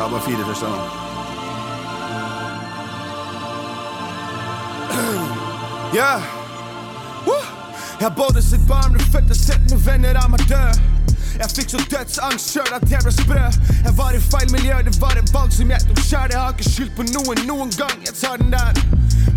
Ta bare fire først, da. Yeah. Woo. Jeg har både sett barn bli født og sett noen venner av meg dø. Jeg fikk så dødsangst sjøl at jeg ble sprø. Jeg var i feil miljø, det var et valg som jeg tok sjæl. Jeg har ikke skyldt på noen noen gang. Jeg tar den der.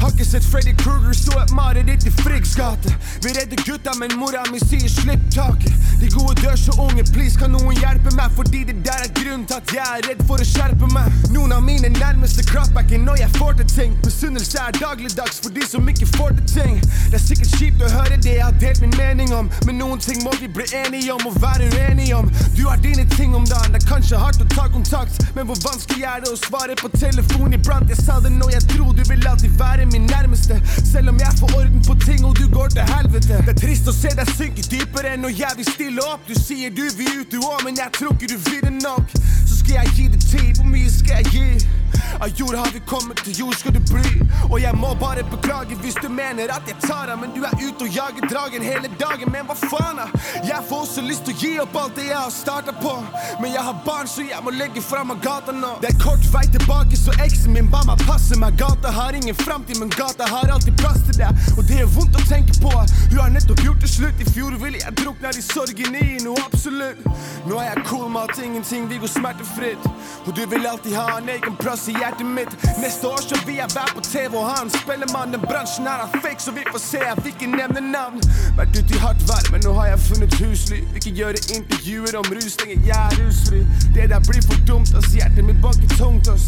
Har sett Freddy Kruger stå et mareritt i Friggs gate. Vi redder gutta, men mora mi sier slipp taket. De gode dør så unge, please kan noen hjelpe meg? Fordi det der er grunnen til at jeg er redd for å skjerpe meg. Noen av mine nærmeste kraftbacker når jeg får til ting. Misunnelse er dagligdags for de som ikke får til ting. Det er sikkert kjipt å høre det jeg har delt min mening om, men noen ting må vi bli enige om og være uenige om. Du har dine ting om dagen, det er kanskje hardt å ta kontakt, men hvor vanskelig er det å svare på telefon iblant? Jeg sa det når jeg dro, du vil alltid være min nærmeste, selv om jeg får orden på ting og du går til helvete. Det er trist å se deg synke dypere når jeg vil stille opp. Du sier du vil ut, du òg, men jeg tror ikke du vil det nok. Så skal jeg gi det tid, hvor mye skal jeg gi? Av jord har vi kommet, til jord skal du bli. Og jeg må bare beklage hvis du mener at jeg tar av, men du er ute og jager dragen hele dagen. Men hva faen, da? Jeg får også lyst til å gi opp alt det jeg har starta på. Men jeg har barn, så jeg må legge fra meg gata nå. Det er kort vei tilbake, så eksen min ba meg passe meg. Gata har ingen framtid, men gata har alltid plass til deg. Og det er vondt å tenke på. Hun har nettopp gjort det slutt. I fjor ville jeg drukna i sorgen i noe absolutt. Nå er jeg cool med at ingenting vil gå smertefritt. Og du vil alltid ha en egen plass i hjertet mitt. Neste år så vil jeg være på TV og ha en spellemann. Den bransjen her er fake, så vi får se. Jeg fikk ikke nevne navn. Vært ute i hardt vær, men nå har jeg funnet husly. Vil ikke gjøre intervjuer om rus lenger, jeg er rusfri. Det der blir for dumt, ass. Hjertet mitt banker tungt, ass.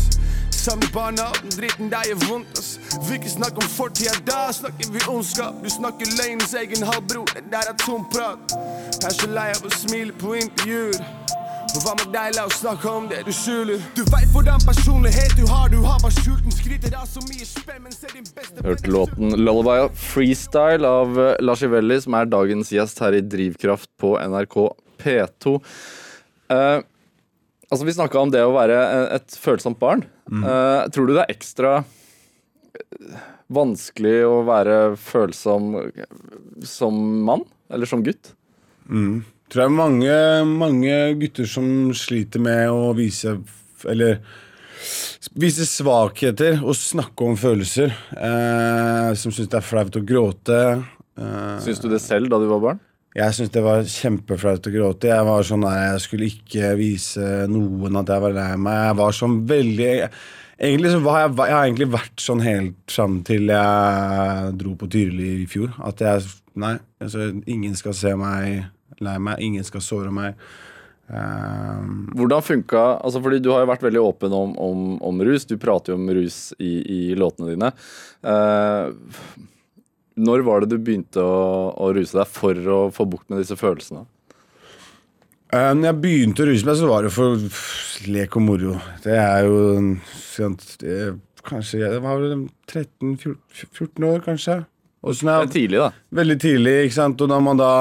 Samme barna, den dritten der gjør vondt, ass. Vil ikke snakke om fortida, da snakker vi ondskap. Du snakker løgnens egen halvbror, det der er tom prat. Jeg er så lei av å smile på intervjuer. Og hva med deg, la oss snakke om det du skjuler. Du veit hvordan personlighet du har, du har bare skjult den. Skryter av så mye spenn, men ser din beste Hørte låten 'Lullaby Freestyle' av eh, Lars Ivelli, som er dagens gjest her i Drivkraft på NRK P2. Uh, altså, vi snakka om det å være eh, et følsomt barn. Uh, tror du det er ekstra vanskelig å være følsom som mann? Eller som gutt? Tror jeg mange, mange gutter som sliter med å vise Eller vise svakheter og snakke om følelser. Eh, som syns det er flaut å gråte. Eh, Syns du det selv da du var barn? jeg syns det var kjempeflaut å gråte. Jeg var sånn nei, jeg skulle ikke vise noen at jeg var lei meg. Jeg var sånn veldig Egentlig så var jeg, jeg har egentlig vært sånn helt fram til jeg dro på Tyrili i fjor. At jeg Nei, altså, ingen skal se meg lei meg. Ingen skal såre meg. Um, Hvordan funka altså Fordi du har jo vært veldig åpen om, om, om rus. Du prater jo om rus i, i låtene dine. Uh, når var det du begynte å, å ruse deg for å få bukt med disse følelsene? Eh, Når jeg begynte å ruse meg, så var det for lek og moro. Det er jo Det kanskje Jeg var 13-14 år, kanskje. Og så Det er tidlig, da. Veldig tidlig, ikke sant? og når man da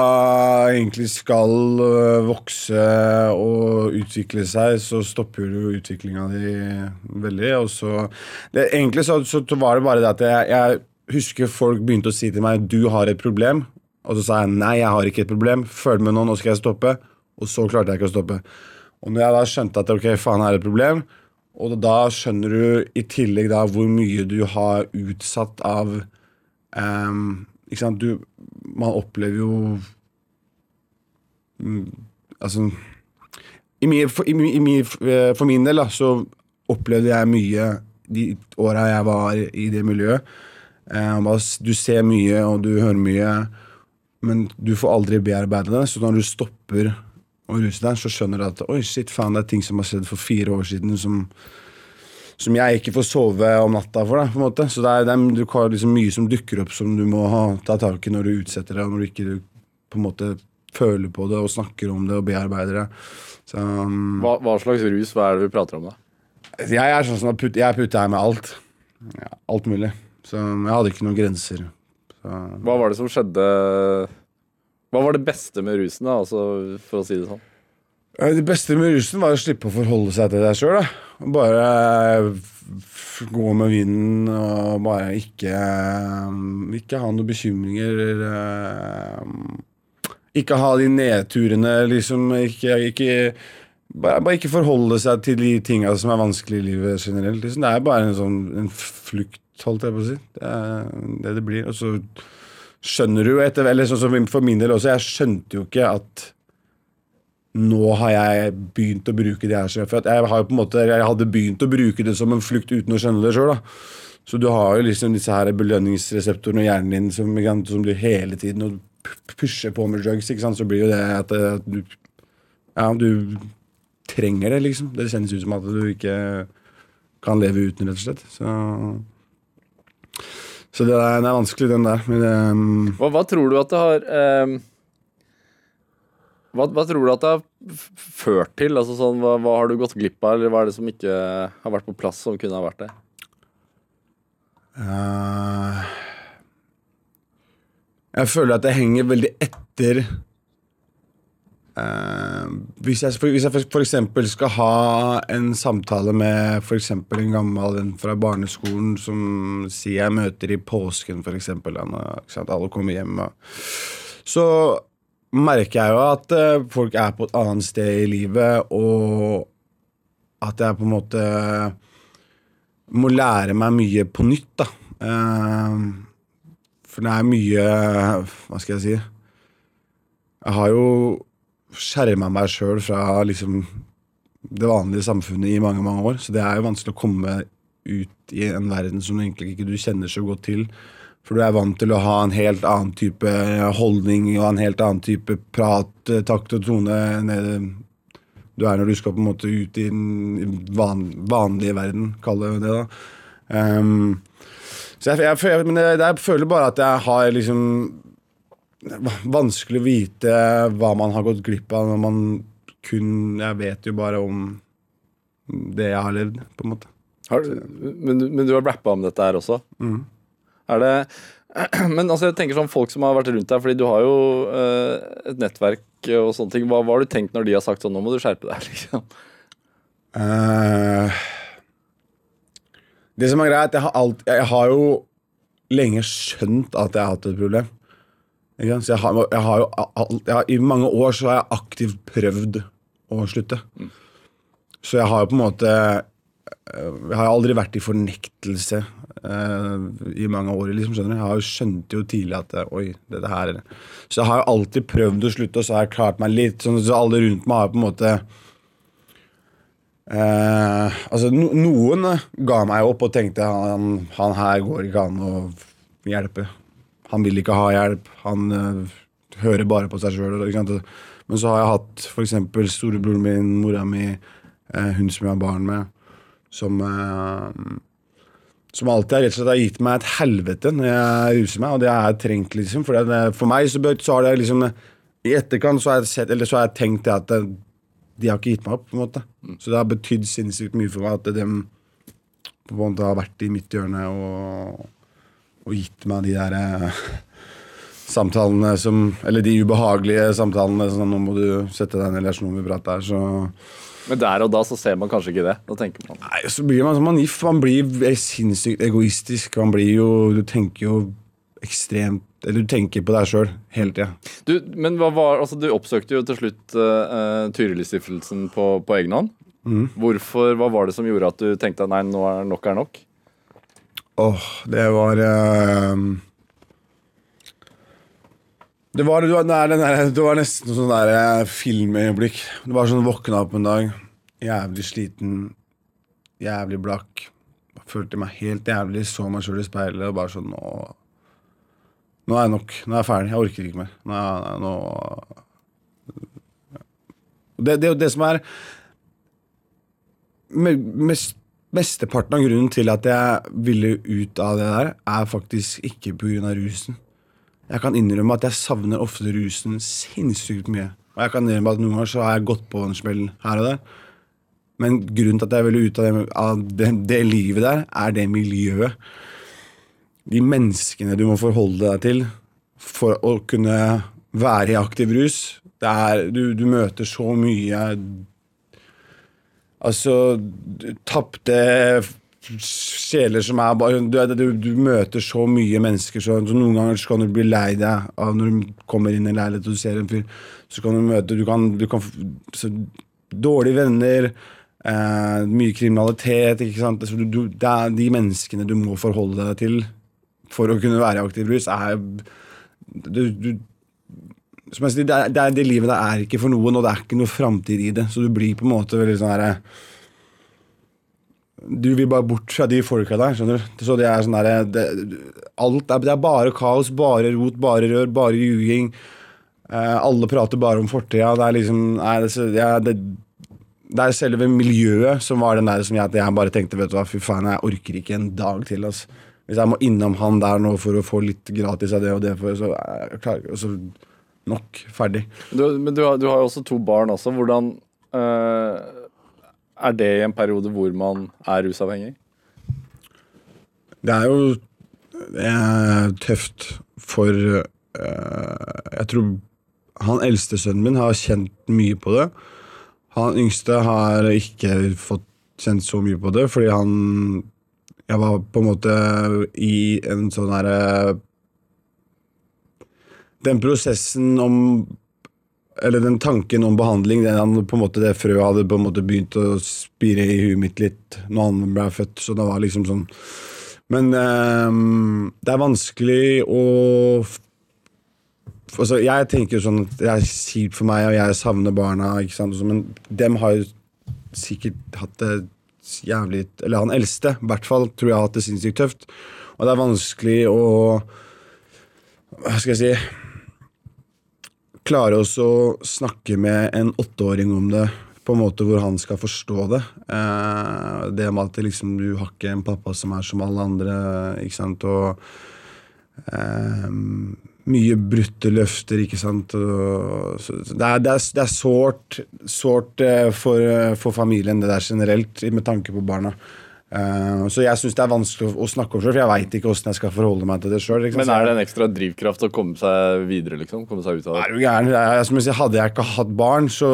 egentlig skal øh, vokse og utvikle seg, så stopper jo utviklinga di veldig. Og så det, Egentlig så, så var det bare det at jeg, jeg husker folk begynte å si til meg 'du har et problem', og så sa jeg 'nei, jeg har ikke et problem', følg med nå, nå skal jeg stoppe. Og så klarte jeg ikke å stoppe. Og når jeg da skjønte at ok, faen, her er et problem, og da skjønner du i tillegg da hvor mye du har utsatt av Ehm, ikke sant, du Man opplever jo mm, Altså i mye, for, i, i min, eh, for min del da, så opplevde jeg mye de åra jeg var i det miljøet. Um, du ser mye, og du hører mye, men du får aldri bearbeide det. Så når du stopper å ruse deg, så skjønner du at oi, shit, faen, det er ting som har skjedd for fire år siden, som som jeg ikke får sove om natta for. Da, på en måte. Så det er, det er du har liksom mye som dukker opp som du må ha, ta tak i når du utsetter det, og når du ikke på en måte føler på det og snakker om det og bearbeider det. Så, um, Hva, hva slags rus hva er det vi prater om da? jeg er sånn som har putt, jeg putter her med alt. Ja, alt mulig. Så jeg hadde ikke noen grenser. Så, Hva var det som skjedde Hva var det beste med rusen, da, altså, for å si det sånn? Eh, Det beste med rusen var å slippe å forholde seg til deg sjøl. Bare gå med vinden og bare ikke eh, Ikke ha noen bekymringer. eh, Ikke ha de nedturene, liksom. Ikke, ikke bare, bare ikke forholde seg til de tinga som er vanskelig i livet generelt. Liksom. Det er bare en sånn en flukt, holdt jeg på å si. Det er det det blir. Og så skjønner du jo etter Eller sånn som for min del også, jeg skjønte jo ikke at nå har jeg begynt å bruke det her. For jeg, har jo på en måte, jeg hadde begynt å bruke det som en flukt uten å skjønne det sjøl. Så du har jo liksom disse her belønningsreseptorene i hjernen din som, som du hele tiden og pusher på med drugs. ikke sant, Så blir jo det at, at du Ja, du trenger det, liksom. Det kjennes ut som at du ikke kan leve uten, rett og slett. Så, så det, er, det er vanskelig, den der. Men um, Hva, hva tror du at det har ehm, hva, hva tror du at det har ført til? Altså sånn, hva, hva har du gått glipp av, eller hva er det som ikke har vært på plass, som kunne ha vært det? Uh, jeg føler at jeg henger veldig etter uh, hvis, jeg, hvis jeg for, eksempel skal ha en samtale med for eksempel en gammel en fra barneskolen som sier jeg møter i påsken, for eksempel, alle kommer hjem, så merker jeg jo at eh, folk er på et annet sted i livet, og at jeg på en måte må lære meg mye på nytt, da. Eh, for det er mye Hva skal jeg si? Jeg har jo skjerma meg sjøl fra liksom det vanlige samfunnet i mange, mange år. Så det er jo vanskelig å komme ut i en verden som egentlig ikke du kjenner så godt til. For du er vant til å ha en helt annen type holdning og en helt annen type prat, eh, takt og tone enn du er når du skal på en måte ut i den van, vanlige verden, kall det det, da. Um, så jeg, jeg, men jeg, jeg føler bare at jeg har liksom Vanskelig å vite hva man har gått glipp av når man kun Jeg vet jo bare om det jeg har levd, på en måte. Har, men, men du har rappa om dette her også? Er det Men altså, jeg tenker sånn folk som har vært rundt deg, fordi du har jo eh, et nettverk og sånne ting. Hva, hva har du tenkt når de har sagt sånn, nå må du skjerpe deg, liksom? Uh, det som er greit, jeg har, alt, jeg har jo lenge skjønt at jeg har hatt et problem. Ikke? Så jeg har, jeg har jo alt, jeg har, I mange år så har jeg aktivt prøvd å slutte. Så jeg har jo på en måte Jeg har aldri vært i fornektelse uh, i mange år. Liksom, skjønner du? Jeg har jo skjønt jo tidlig at eh, Oi, dette her Så jeg har jo alltid prøvd å slutte, og så har jeg klart meg litt. Sånn, så alle rundt meg har på en måte uh, altså no, Noen eh, ga meg opp og tenkte han, han her går ikke an å hjelpe. Han vil ikke ha hjelp. Han uh, hører bare på seg sjøl. Men så har jeg hatt f.eks. storebroren min, mora mi, eh, hun som jeg har barn med, som eh, som alltid rett og slett har gitt meg et helvete når jeg ruser meg, og det har jeg trengt, liksom. For, det, for meg så, så har det liksom I etterkant så har jeg, sett, eller så har jeg tenkt at det, de har ikke gitt meg opp, på en måte. Så det har betydd sinnssykt mye for meg at de på en måte har vært i mitt hjørne og, og gitt meg de der eh, samtalene som Eller de ubehagelige samtalene. Sånn, 'Nå må du sette deg ned, eller så må vi prate her', så Men der og da så ser man kanskje ikke det. Da tenker man Nei, så blir man sånn. Man blir sinnssykt egoistisk. Man blir jo Du tenker jo ekstremt Eller du tenker på deg sjøl hele tida. Du, men hva var, altså, du oppsøkte jo til slutt uh, Tyrilistiftelsen på, på egen hånd. Hvorfor, Hva var det som gjorde at du tenkte at nei, nå er nok er nok? Åh, det var eh, det var, det, var, det, er der, det var nesten sånn der eh, filmøyeblikk. Det var sånn våkna opp en dag, jævlig sliten, jævlig blakk. Følte meg helt jævlig, så meg sjøl i speilet og bare sånn Nå, nå er jeg nok. Nå er jeg ferdig. Jeg orker ikke mer. Nå, nå det, er det som er me- mest, Mesteparten av grunnen til at jeg ville ut av det der, er faktisk ikke pga. rusen. Jeg kan innrømme at jeg savner ofte rusen sinnssykt mye. Og jeg kan innrømme at noen ganger så har jeg gått på en smell her og der. Men grunnen til at jeg ville ut av det, av det, det livet der, er det miljøet. De menneskene du må forholde deg til for å kunne være i aktiv rus. Er, du, du møter så mye Altså tapte sjeler som er du, du, du møter så mye mennesker, så, så noen ganger så kan du bli lei deg av når du kommer inn i en leilighet og du ser en fyr. Så kan du møte du kan, du kan, så, Dårlige venner, eh, mye kriminalitet. ikke sant? Så du, du, det er de menneskene du må forholde deg til for å kunne være i aktiv rus, er du, som jeg sier, det, er, det, er, det livet der er ikke for noen, og det er ikke noe framtid i det. Så du blir på en måte veldig sånn herre Du vil bare bort fra de folka der, skjønner du. Så det er sånn derre Alt er, det er bare kaos, bare rot, bare rør, bare ljuging. Eh, alle prater bare om fortida. Det er liksom nei, det, så- det, det er selve miljøet som var den der som jeg, jeg bare tenkte vet du hva, fy faen, jeg orker ikke en dag til. Altså. Hvis jeg må innom han der nå for å få litt gratis av det og det, for, så er jeg klarer så nok. Ferdig. Du, men du har, du har jo også to barn også. Hvordan eh, er det i en periode hvor man er rusavhengig? Det er jo det er tøft for eh, Jeg tror han eldste sønnen min har kjent mye på det. Han yngste har ikke fått kjent så mye på det, fordi han Jeg var på en måte i en sånn herre Den prosessen om eller den tanken om behandling, den, på en måte det frøet hadde på en måte begynt å spire i huet mitt litt når han ble født. Så det var liksom sånn Men ehm, det er vanskelig å altså, Jeg tenker sånn at det er kjipt for meg, og jeg savner barna, men dem har jo sikkert hatt det jævlig Eller han eldste, i hvert fall, tror jeg har hatt det sinnssykt tøft. Og det er vanskelig å Hva skal jeg si klare å snakke med en åtteåring om det på en måte hvor han skal forstå det. Eh, det med at liksom, du har ikke en pappa som er som alle andre, ikke sant, og eh, mye brutte løfter, ikke sant. Og, det er, det er, er sårt, eh, for, for familien, det der generelt, med tanke på barna. Eh, så jeg syns det er vanskelig å, å snakke om sjøl, for jeg veit ikke åssen jeg skal forholde meg til det sjøl. Men er det en ekstra drivkraft å komme seg videre, liksom? Komme seg ut av det? er du gæren? Jeg hadde jeg ikke hatt barn, så,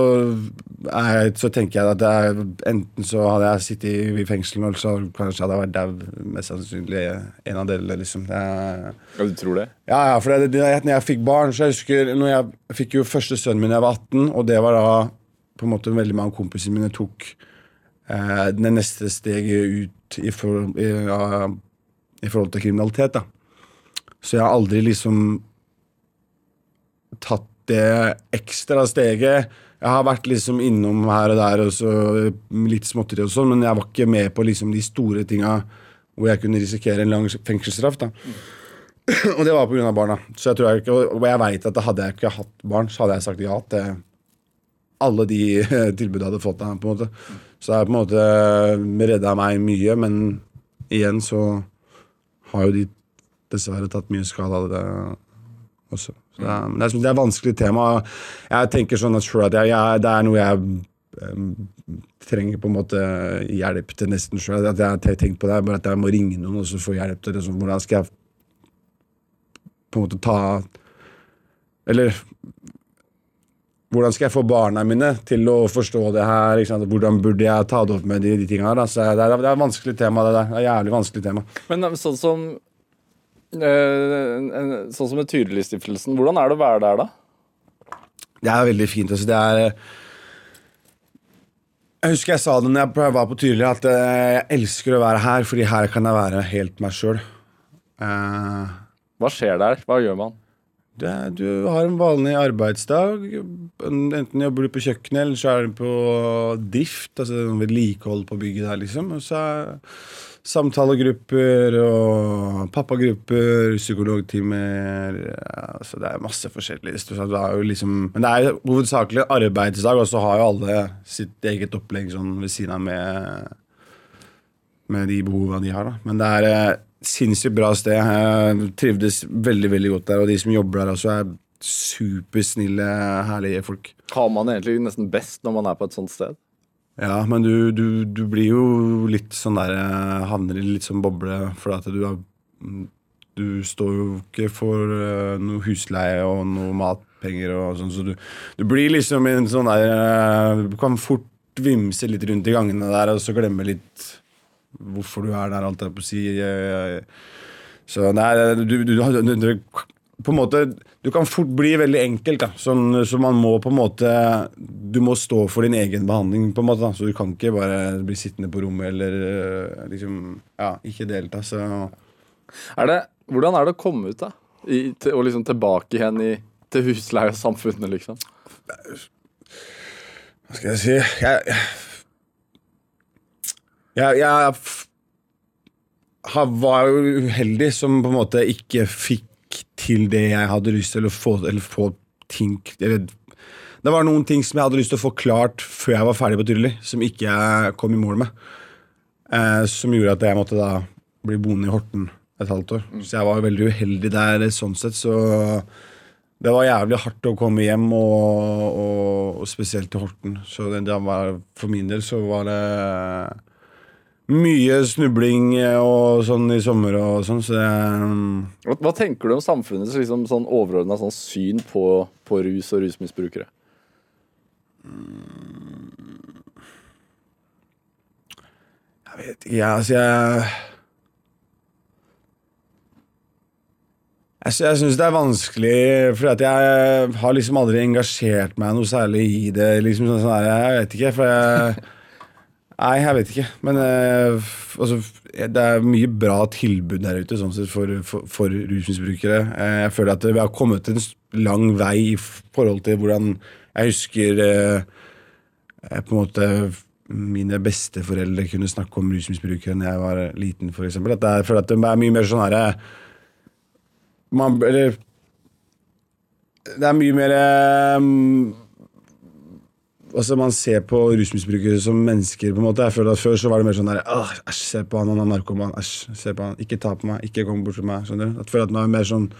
jeg, så tenker jeg at jeg, enten så hadde jeg sittet i fengsel, eller så kanskje hadde jeg vært dau. Mest sannsynlig en av delene, liksom. Er, Ja, du tror det? ja, ja, for det, det, når jeg fikk barn, så jeg husker når jeg fikk jo første sønnen min da jeg var 18, og det var da på en måte veldig mange av kompisene mine tok eh, det neste steget ut i, for, i, ja, i forhold til kriminalitet. da. Så jeg har aldri liksom tatt det ekstra steget. Jeg har vært liksom innom her og der, og så litt småtteri og sånn, men jeg var ikke med på liksom de store tinga hvor jeg kunne risikere en lang fengselsstraff. da. Og det var av barna. Så jeg tror jeg ikke, og jeg vet at hadde jeg ikke hatt barn, så hadde jeg sagt ja til alle de tilbudene jeg hadde fått. da, på en måte. Så det har på en måte redda meg mye, men igjen så har jo de dessverre tatt mye skade av det også. Så det, er, det, er, det et vanskelig tema. Jeg tenker sånn at, at jeg, jeg, det er noe jeg trenger på en måte hjelp til nesten sjøl. At jeg har tenkt på det, bare at jeg må ringe noen og så få hjelp til det. Sånn, hvordan skal jeg på en måte ta Eller hvordan skal jeg få barna mine til å forstå det her? Hvordan burde jeg ta det opp med de, de tinga her? Altså, det, er, det er et vanskelig tema, det der. Det er et jævlig vanskelig tema. Men eh, sånn som øh, Sånn som med Tyrilistiftelsen, hvordan er det å være der, da? Det er veldig fint. Altså, det er Jeg husker jeg sa det når jeg var på Tyrili, at eh, jeg elsker å være her, fordi her kan jeg være helt meg sjøl. Hva skjer der? Hva gjør man? Det, du har en vanlig arbeidsdag. Enten jobber du på kjøkkenet, eller så er du på dift, altså vedlikehold på bygget der, liksom. Og så er samtalegrupper og pappagrupper, psykologtimer altså Det er masse forskjellig. Det er jo liksom, men det er hovedsakelig arbeidsdag, og så har jo alle sitt eget opplegg sånn ved siden av med, med de behovene de har. da. Men det er eh, sinnssykt bra sted. Jeg trivdes veldig veldig godt der, og de som jobber der også, er supersnille, herlige folk. Har man egentlig nesten best når man er på et sånt sted? Ja, men du, du, du blir jo litt sånn der eh, Havner i litt sånn boble, for at du er Du står jo ikke for eh, noe husleie og noe matpenger og sånn, så du, du blir liksom en sånn der eh, Du kan fort vimse litt rundt i gangene der, og så glemme litt hvorfor du er der, alt jeg på å si. eh, Så nei, du, du, du, du på en måte, Du kan fort bli veldig enkelt. da, sånn, Så man må på en måte Du må stå for din egen behandling. på en måte da, Så du kan ikke bare bli sittende på rommet eller liksom Ja, ikke delta. Så Er det, hvordan er det å komme ut, da? I, til, og liksom tilbake igjen i, til husleiesamfunnet, liksom? Hva skal jeg si Jeg Jeg, jeg var jo uheldig som på en måte ikke fikk til det jeg hadde lyst til å få, eller få ting eller, Det var noen ting som jeg hadde lyst til å få klart før jeg var ferdig på Tyrili, som ikke jeg kom i mål med. Eh, som gjorde at jeg måtte da bli boende i Horten et halvt år. Så jeg var veldig uheldig der sånn sett, så det var jævlig hardt å komme hjem, og, og, og spesielt til Horten. Så det, det var, for min del så var det mye snubling og sånn i sommer og sånn, så det Hva, hva tenker du om samfunnets liksom, sånn overordna sånn syn på, på rus og rusmisbrukere? Jeg vet ikke, jeg, altså jeg Jeg, jeg syns det er vanskelig, for jeg har liksom aldri engasjert meg noe særlig i det. liksom sånn, sånn Jeg vet ikke, for jeg Nei, jeg vet ikke. Men eh, altså, det er mye bra tilbud der ute sånn sett for, for, for rusmisbrukere. Eh, jeg føler at vi har kommet en lang vei i forhold til hvordan jeg husker eh, eh, på en måte mine besteforeldre kunne snakke om rusmisbrukere da jeg var liten, for. At jeg føler at det er mye mer sånn herre man, Eller Det er mye mer eh, Altså Man ser på rusmisbrukere som mennesker. på en måte Jeg føler at Før så var det mer sånn der Æsj, se på han, han er narkoman. Æsj, se på han. Ikke ta på meg. Ikke kom bort til meg. skjønner du? Jeg føler at man er mer sånn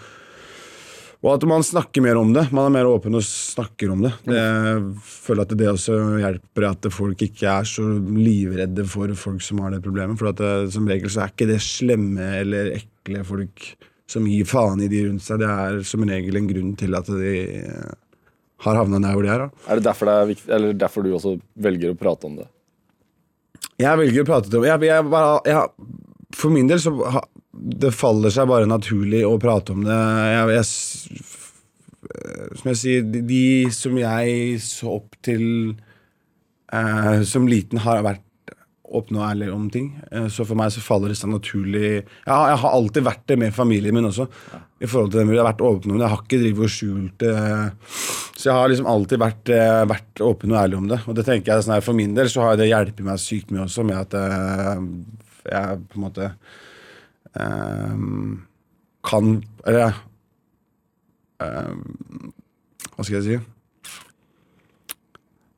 Og at man snakker mer om det. Man er mer åpen og snakker om det. jeg føler at det også hjelper at folk ikke er så livredde for folk som har det problemet. For at det, som regel så er ikke det slemme eller ekle folk som gir faen i de rundt seg. Det er som regel en grunn til at de eh, har havna der hvor de er. da. Er det derfor det er viktig, eller derfor du også velger å prate om det? Jeg velger å prate om jeg, jeg bare, jeg, For min del så Det faller seg bare naturlig å prate om det. Jeg, jeg, som jeg sier, de, de som jeg så opp til eh, som liten, har vært åpne og ærlig om ting. Eh, så for meg så faller det seg naturlig jeg, har- jeg har alltid vært det med familien min også. I forhold til dem, Jeg har vært åpen om det. Jeg har ikke drivet og skjult det. Så jeg har liksom alltid vært, eh, vært åpen og ærlig om det. Og det tenker jeg sånn her, For min del så har det hjulpet meg sykt mye også, med at eh, jeg på en måte um, kan Eller um, Hva skal jeg si?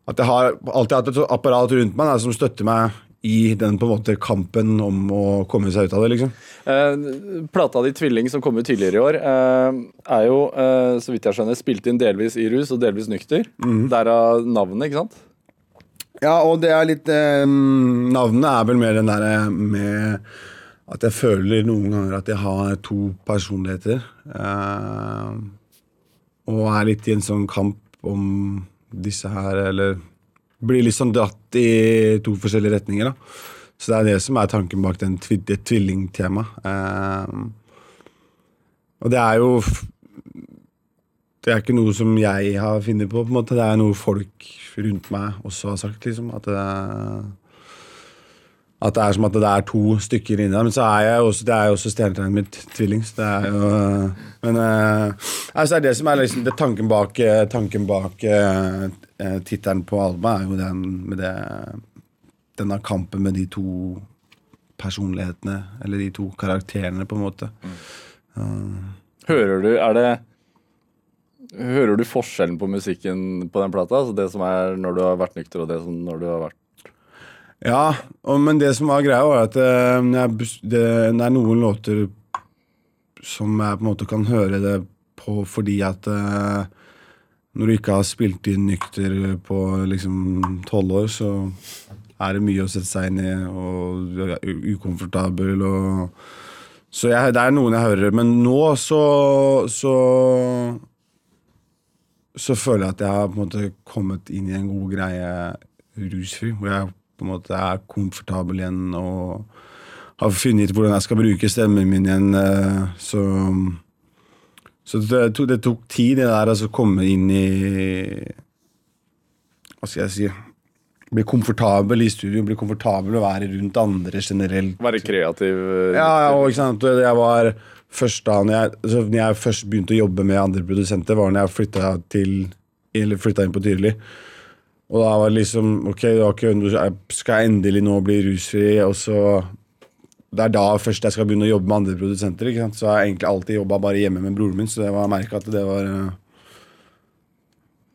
At jeg har alltid hatt et apparat rundt meg da, som støtter meg i den på en måte kampen om å komme seg ut av det. liksom. Eh, plata di 'Tvilling', som kom ut tidligere i år, eh, er jo, eh, så vidt jeg skjønner, spilt inn delvis i rus og delvis nykter. Derav navnet, ikke sant? Ja, og det er litt eh, Navnet er vel mer den derre med at jeg føler noen ganger at jeg har to personligheter. Eh, og er litt i en sånn kamp om disse her, eller blir sånn dratt i to forskjellige retninger, da. Så det er det som er tanken bak den tv det tvillingtemaet. Eh, og det er jo Det er ikke noe som jeg har funnet på, på en måte. Det er noe folk rundt meg også har sagt, liksom. At det er, at det er som at det er to stykker inni der. Men så er jeg også, det er jo også stjernetegnet mitt tvilling. Så det er jo Men eh, altså det er det som er liksom det tanken bak, eh, tanken bak eh, tittelen på albumet, er jo den med det Denne kampen med de to personlighetene, eller de to karakterene, på en måte. Hører du Er det Hører du forskjellen på musikken på den plata? Altså det som er når du har vært nykter, og det som når du har vært Ja, og, men det som var greia, var at eh, det, det er noen låter som jeg på en måte kan høre det på fordi at eh, når du ikke har spilt inn nykter på liksom tolv år, så er det mye å sette seg inn i, og du er ukomfortabel og Så jeg, det er noen jeg hører, men nå så så så føler jeg at jeg har på en måte kommet inn i en god greie rusfri, hvor jeg på en måte er komfortabel igjen og har funnet ut hvordan jeg skal bruke stemmen min igjen. eh, Så, så det, tok, det tok tid, det der altså komme inn i Hva skal jeg si Bli komfortabel i studio, bli komfortabel å være rundt andre generelt. Være kreativ? eh, Ja, ja, og ikke sant Jeg var først da når jeg, altså, når jeg først begynte å jobbe med andre produsenter, var når jeg flytta til Eller flytta inn på Tyrili. Og da var det liksom Ok, det ikke, skal jeg endelig nå bli rusfri, og så Det er da først jeg skal begynne å jobbe med andre produsenter. ikke sant? Så jeg har egentlig alltid jobba bare hjemme med broren min, så det var, jeg merka at det var eh,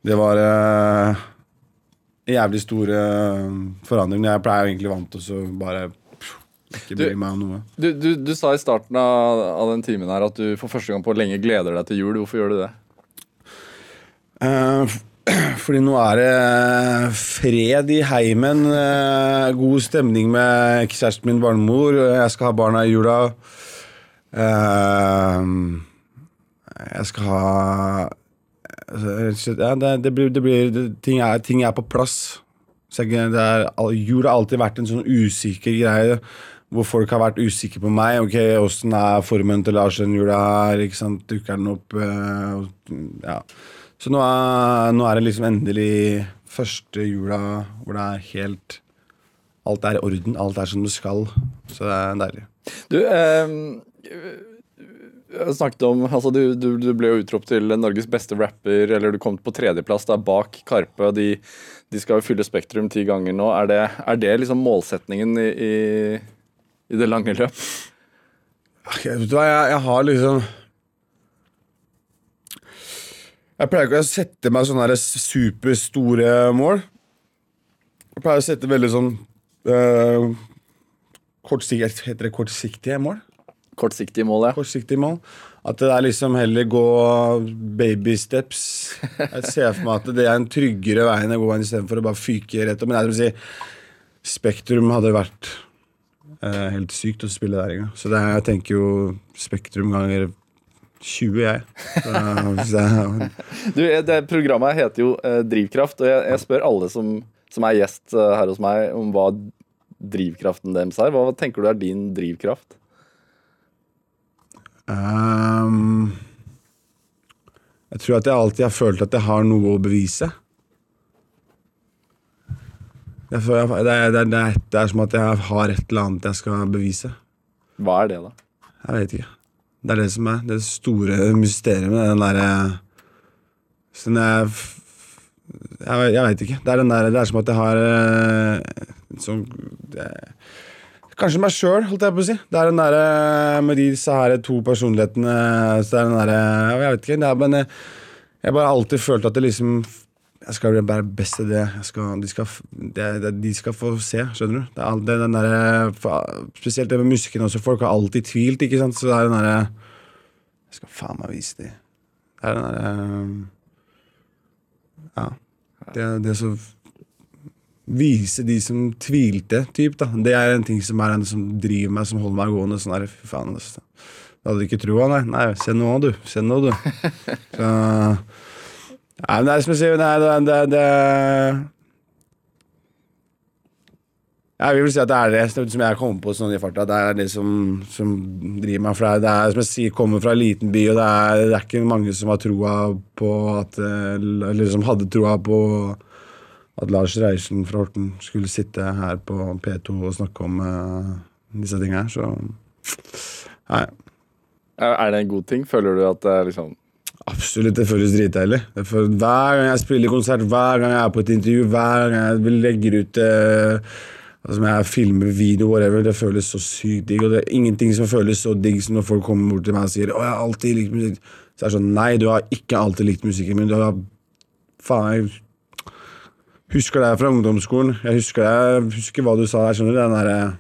Det var eh, en jævlig stor eh, forandring. Jeg pleier egentlig vant til å så bare ikke bry meg om noe. Du, du, du sa i starten av, av den timen her at du for første gang på lenge gleder deg til jul. Hvorfor gjør du det? Eh, f- fordi nå er det fred i heimen, eh, god stemning med kjæresten min, barnemor. Jeg skal ha barna i jula. Eh, jeg skal ha ja, det, blir, det blir det, ting, er, ting er på plass. Jeg, er, jul har alltid vært en sånn usikker greie. Hvor folk har vært usikre på meg. Ok, Åssen er formen til Lars den jula her? ikke sant, Dukker den opp? eh, ja. Så nå er, nå er det liksom endelig første jula hvor det er helt Alt er i orden. Alt er som det skal. Så det er deilig. Du, eh, snakket om altså du, du, du ble jo utropt til Norges beste rapper, eller du kom på tredjeplass da bak Karpe. De, de skal jo fylle Spektrum ti ganger nå. Er det, er det liksom målsetningen i, i, i det lange løp? Okay, vet du hva, jeg, jeg har liksom Jeg pleier ikke å sette meg sånne superstore mål. Jeg pleier å sette veldig sånn øh, kortsiktige, Heter det kortsiktige mål? Kortsiktige mål, ja. Kortsiktige mål. At det er liksom heller gå baby steps. Jeg ser for meg at det er en tryggere veien å gå enn istedenfor å bare fyke rett opp. Men jeg vil si, Spektrum hadde vært eh, helt sykt å spille der en gang. Så det er, jeg tenker jo Spektrum ganger 20, jeg. Du, det Programmet heter jo eh, Drivkraft, og jeg, jeg spør alle som, som er gjest eh, her hos meg, om hva drivkraften deres er. Hva tenker du er din drivkraft? Um, Jeg tror at jeg alltid har følt at jeg har noe å bevise. Jeg- det, er, det, er, det, er, det er som at jeg har et eller annet jeg skal bevise. Hva er det, da? Jeg vet ikke. Det er det som er det store mysteriet med den derre Sånn jeg jeg, jeg veit ikke. Det er, der, det er som at jeg har eh, sånn det, Kanskje meg sjøl, holdt jeg på å si. Det er den derre med disse her to personlighetene Så det er den der, Jeg vet ikke. Det er, men jeg, jeg bare alltid følt at det liksom Jeg skal bli bare best i det. Skal, de, skal, de, det, det, de skal få se, skjønner du. Det er, all- det er den der, Spesielt det med musikken også. Folk har alltid tvilt, ikke sant. Så det er den derre Jeg skal faen meg vise dem. Det er den derre Ja. Det, det er så vise de som tvilte, typ, da. Det er en ting som er en som driver meg, som holder meg gående. Sånn der, fy faen, altså. Du hadde ikke troa, nei. Nei, se nå, du. Se nå, du. Så, nei, men det er som jeg sier, er- det, det, det Jeg vil si at det er det som jeg kommer på sånn i farta. Det er det som, som driver meg. For det er, det er som jeg sier, kommer fra en liten by, og det er, det er ikke mange som har troa på at eh, Eller som hadde troa på at Lars Reiersen fra Horten skulle sitte her på P2 og snakke om uh, disse tingene. Så nei, er det en god ting? Føler du at det er liksom absolutt. Det føles dritdeilig. Hver gang jeg spiller konsert, hver gang jeg er på et intervju, hver gang jeg legger ut eh, Altså jeg filmer video, whatever, det føles så sykt digg. Og det er ingenting som føles så digg som når folk kommer bort til meg og sier 'Å, jeg har alltid likt musikk'. Så er det sånn Nei, du har ikke alltid likt musikken min. Du har Faen, jeg husker deg fra ungdomsskolen. Jeg husker deg, husker hva du sa der, skjønner du. Den derre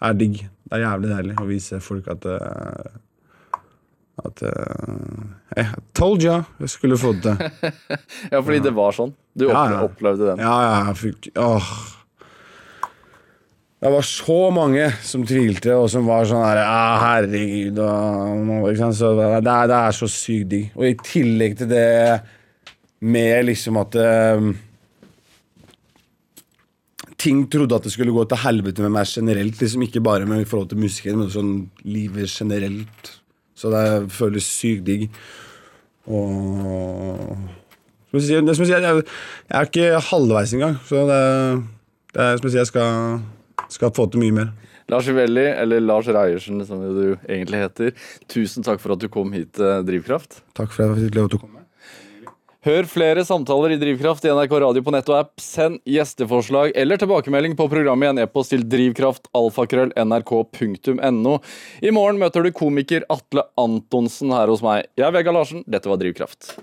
er digg. Det er jævlig deilig å vise folk at eh, at eh, Jeg told ya jeg skulle fått det. Ja, fordi det var sånn. Du Ja, opple ja. opplevde den. Ja, ja, jeg fikk Åh. Det var så mange som tvilte, og som var sånn her ah, Herregud og? Så det, er, det er så sykt digg. Og i tillegg til det med liksom at um, Ting trodde at det skulle gå til helvete med meg generelt. liksom Ikke bare med i forhold til musikken, men sånn livet generelt. Så det føles sykt digg. Og som jeg sier, det er som jeg, sier, jeg, jeg er ikke halvveis engang. Så det, det er som jeg sier, jeg skal, skal få til mye mer. Lars Ivelli, eller Lars Reiersen som du egentlig heter, tusen takk for at du kom hit til Drivkraft. Takk for at jeg fikk lov til å komme. Hør flere samtaler i Drivkraft i NRK Radio på nett og app. Send gjesteforslag eller tilbakemelding på programmet i en e-post til drivkraftalfakrøll.nrk.no. I morgen møter du komiker Atle Antonsen her hos meg. Jeg er Vegard Larsen. Dette var Drivkraft.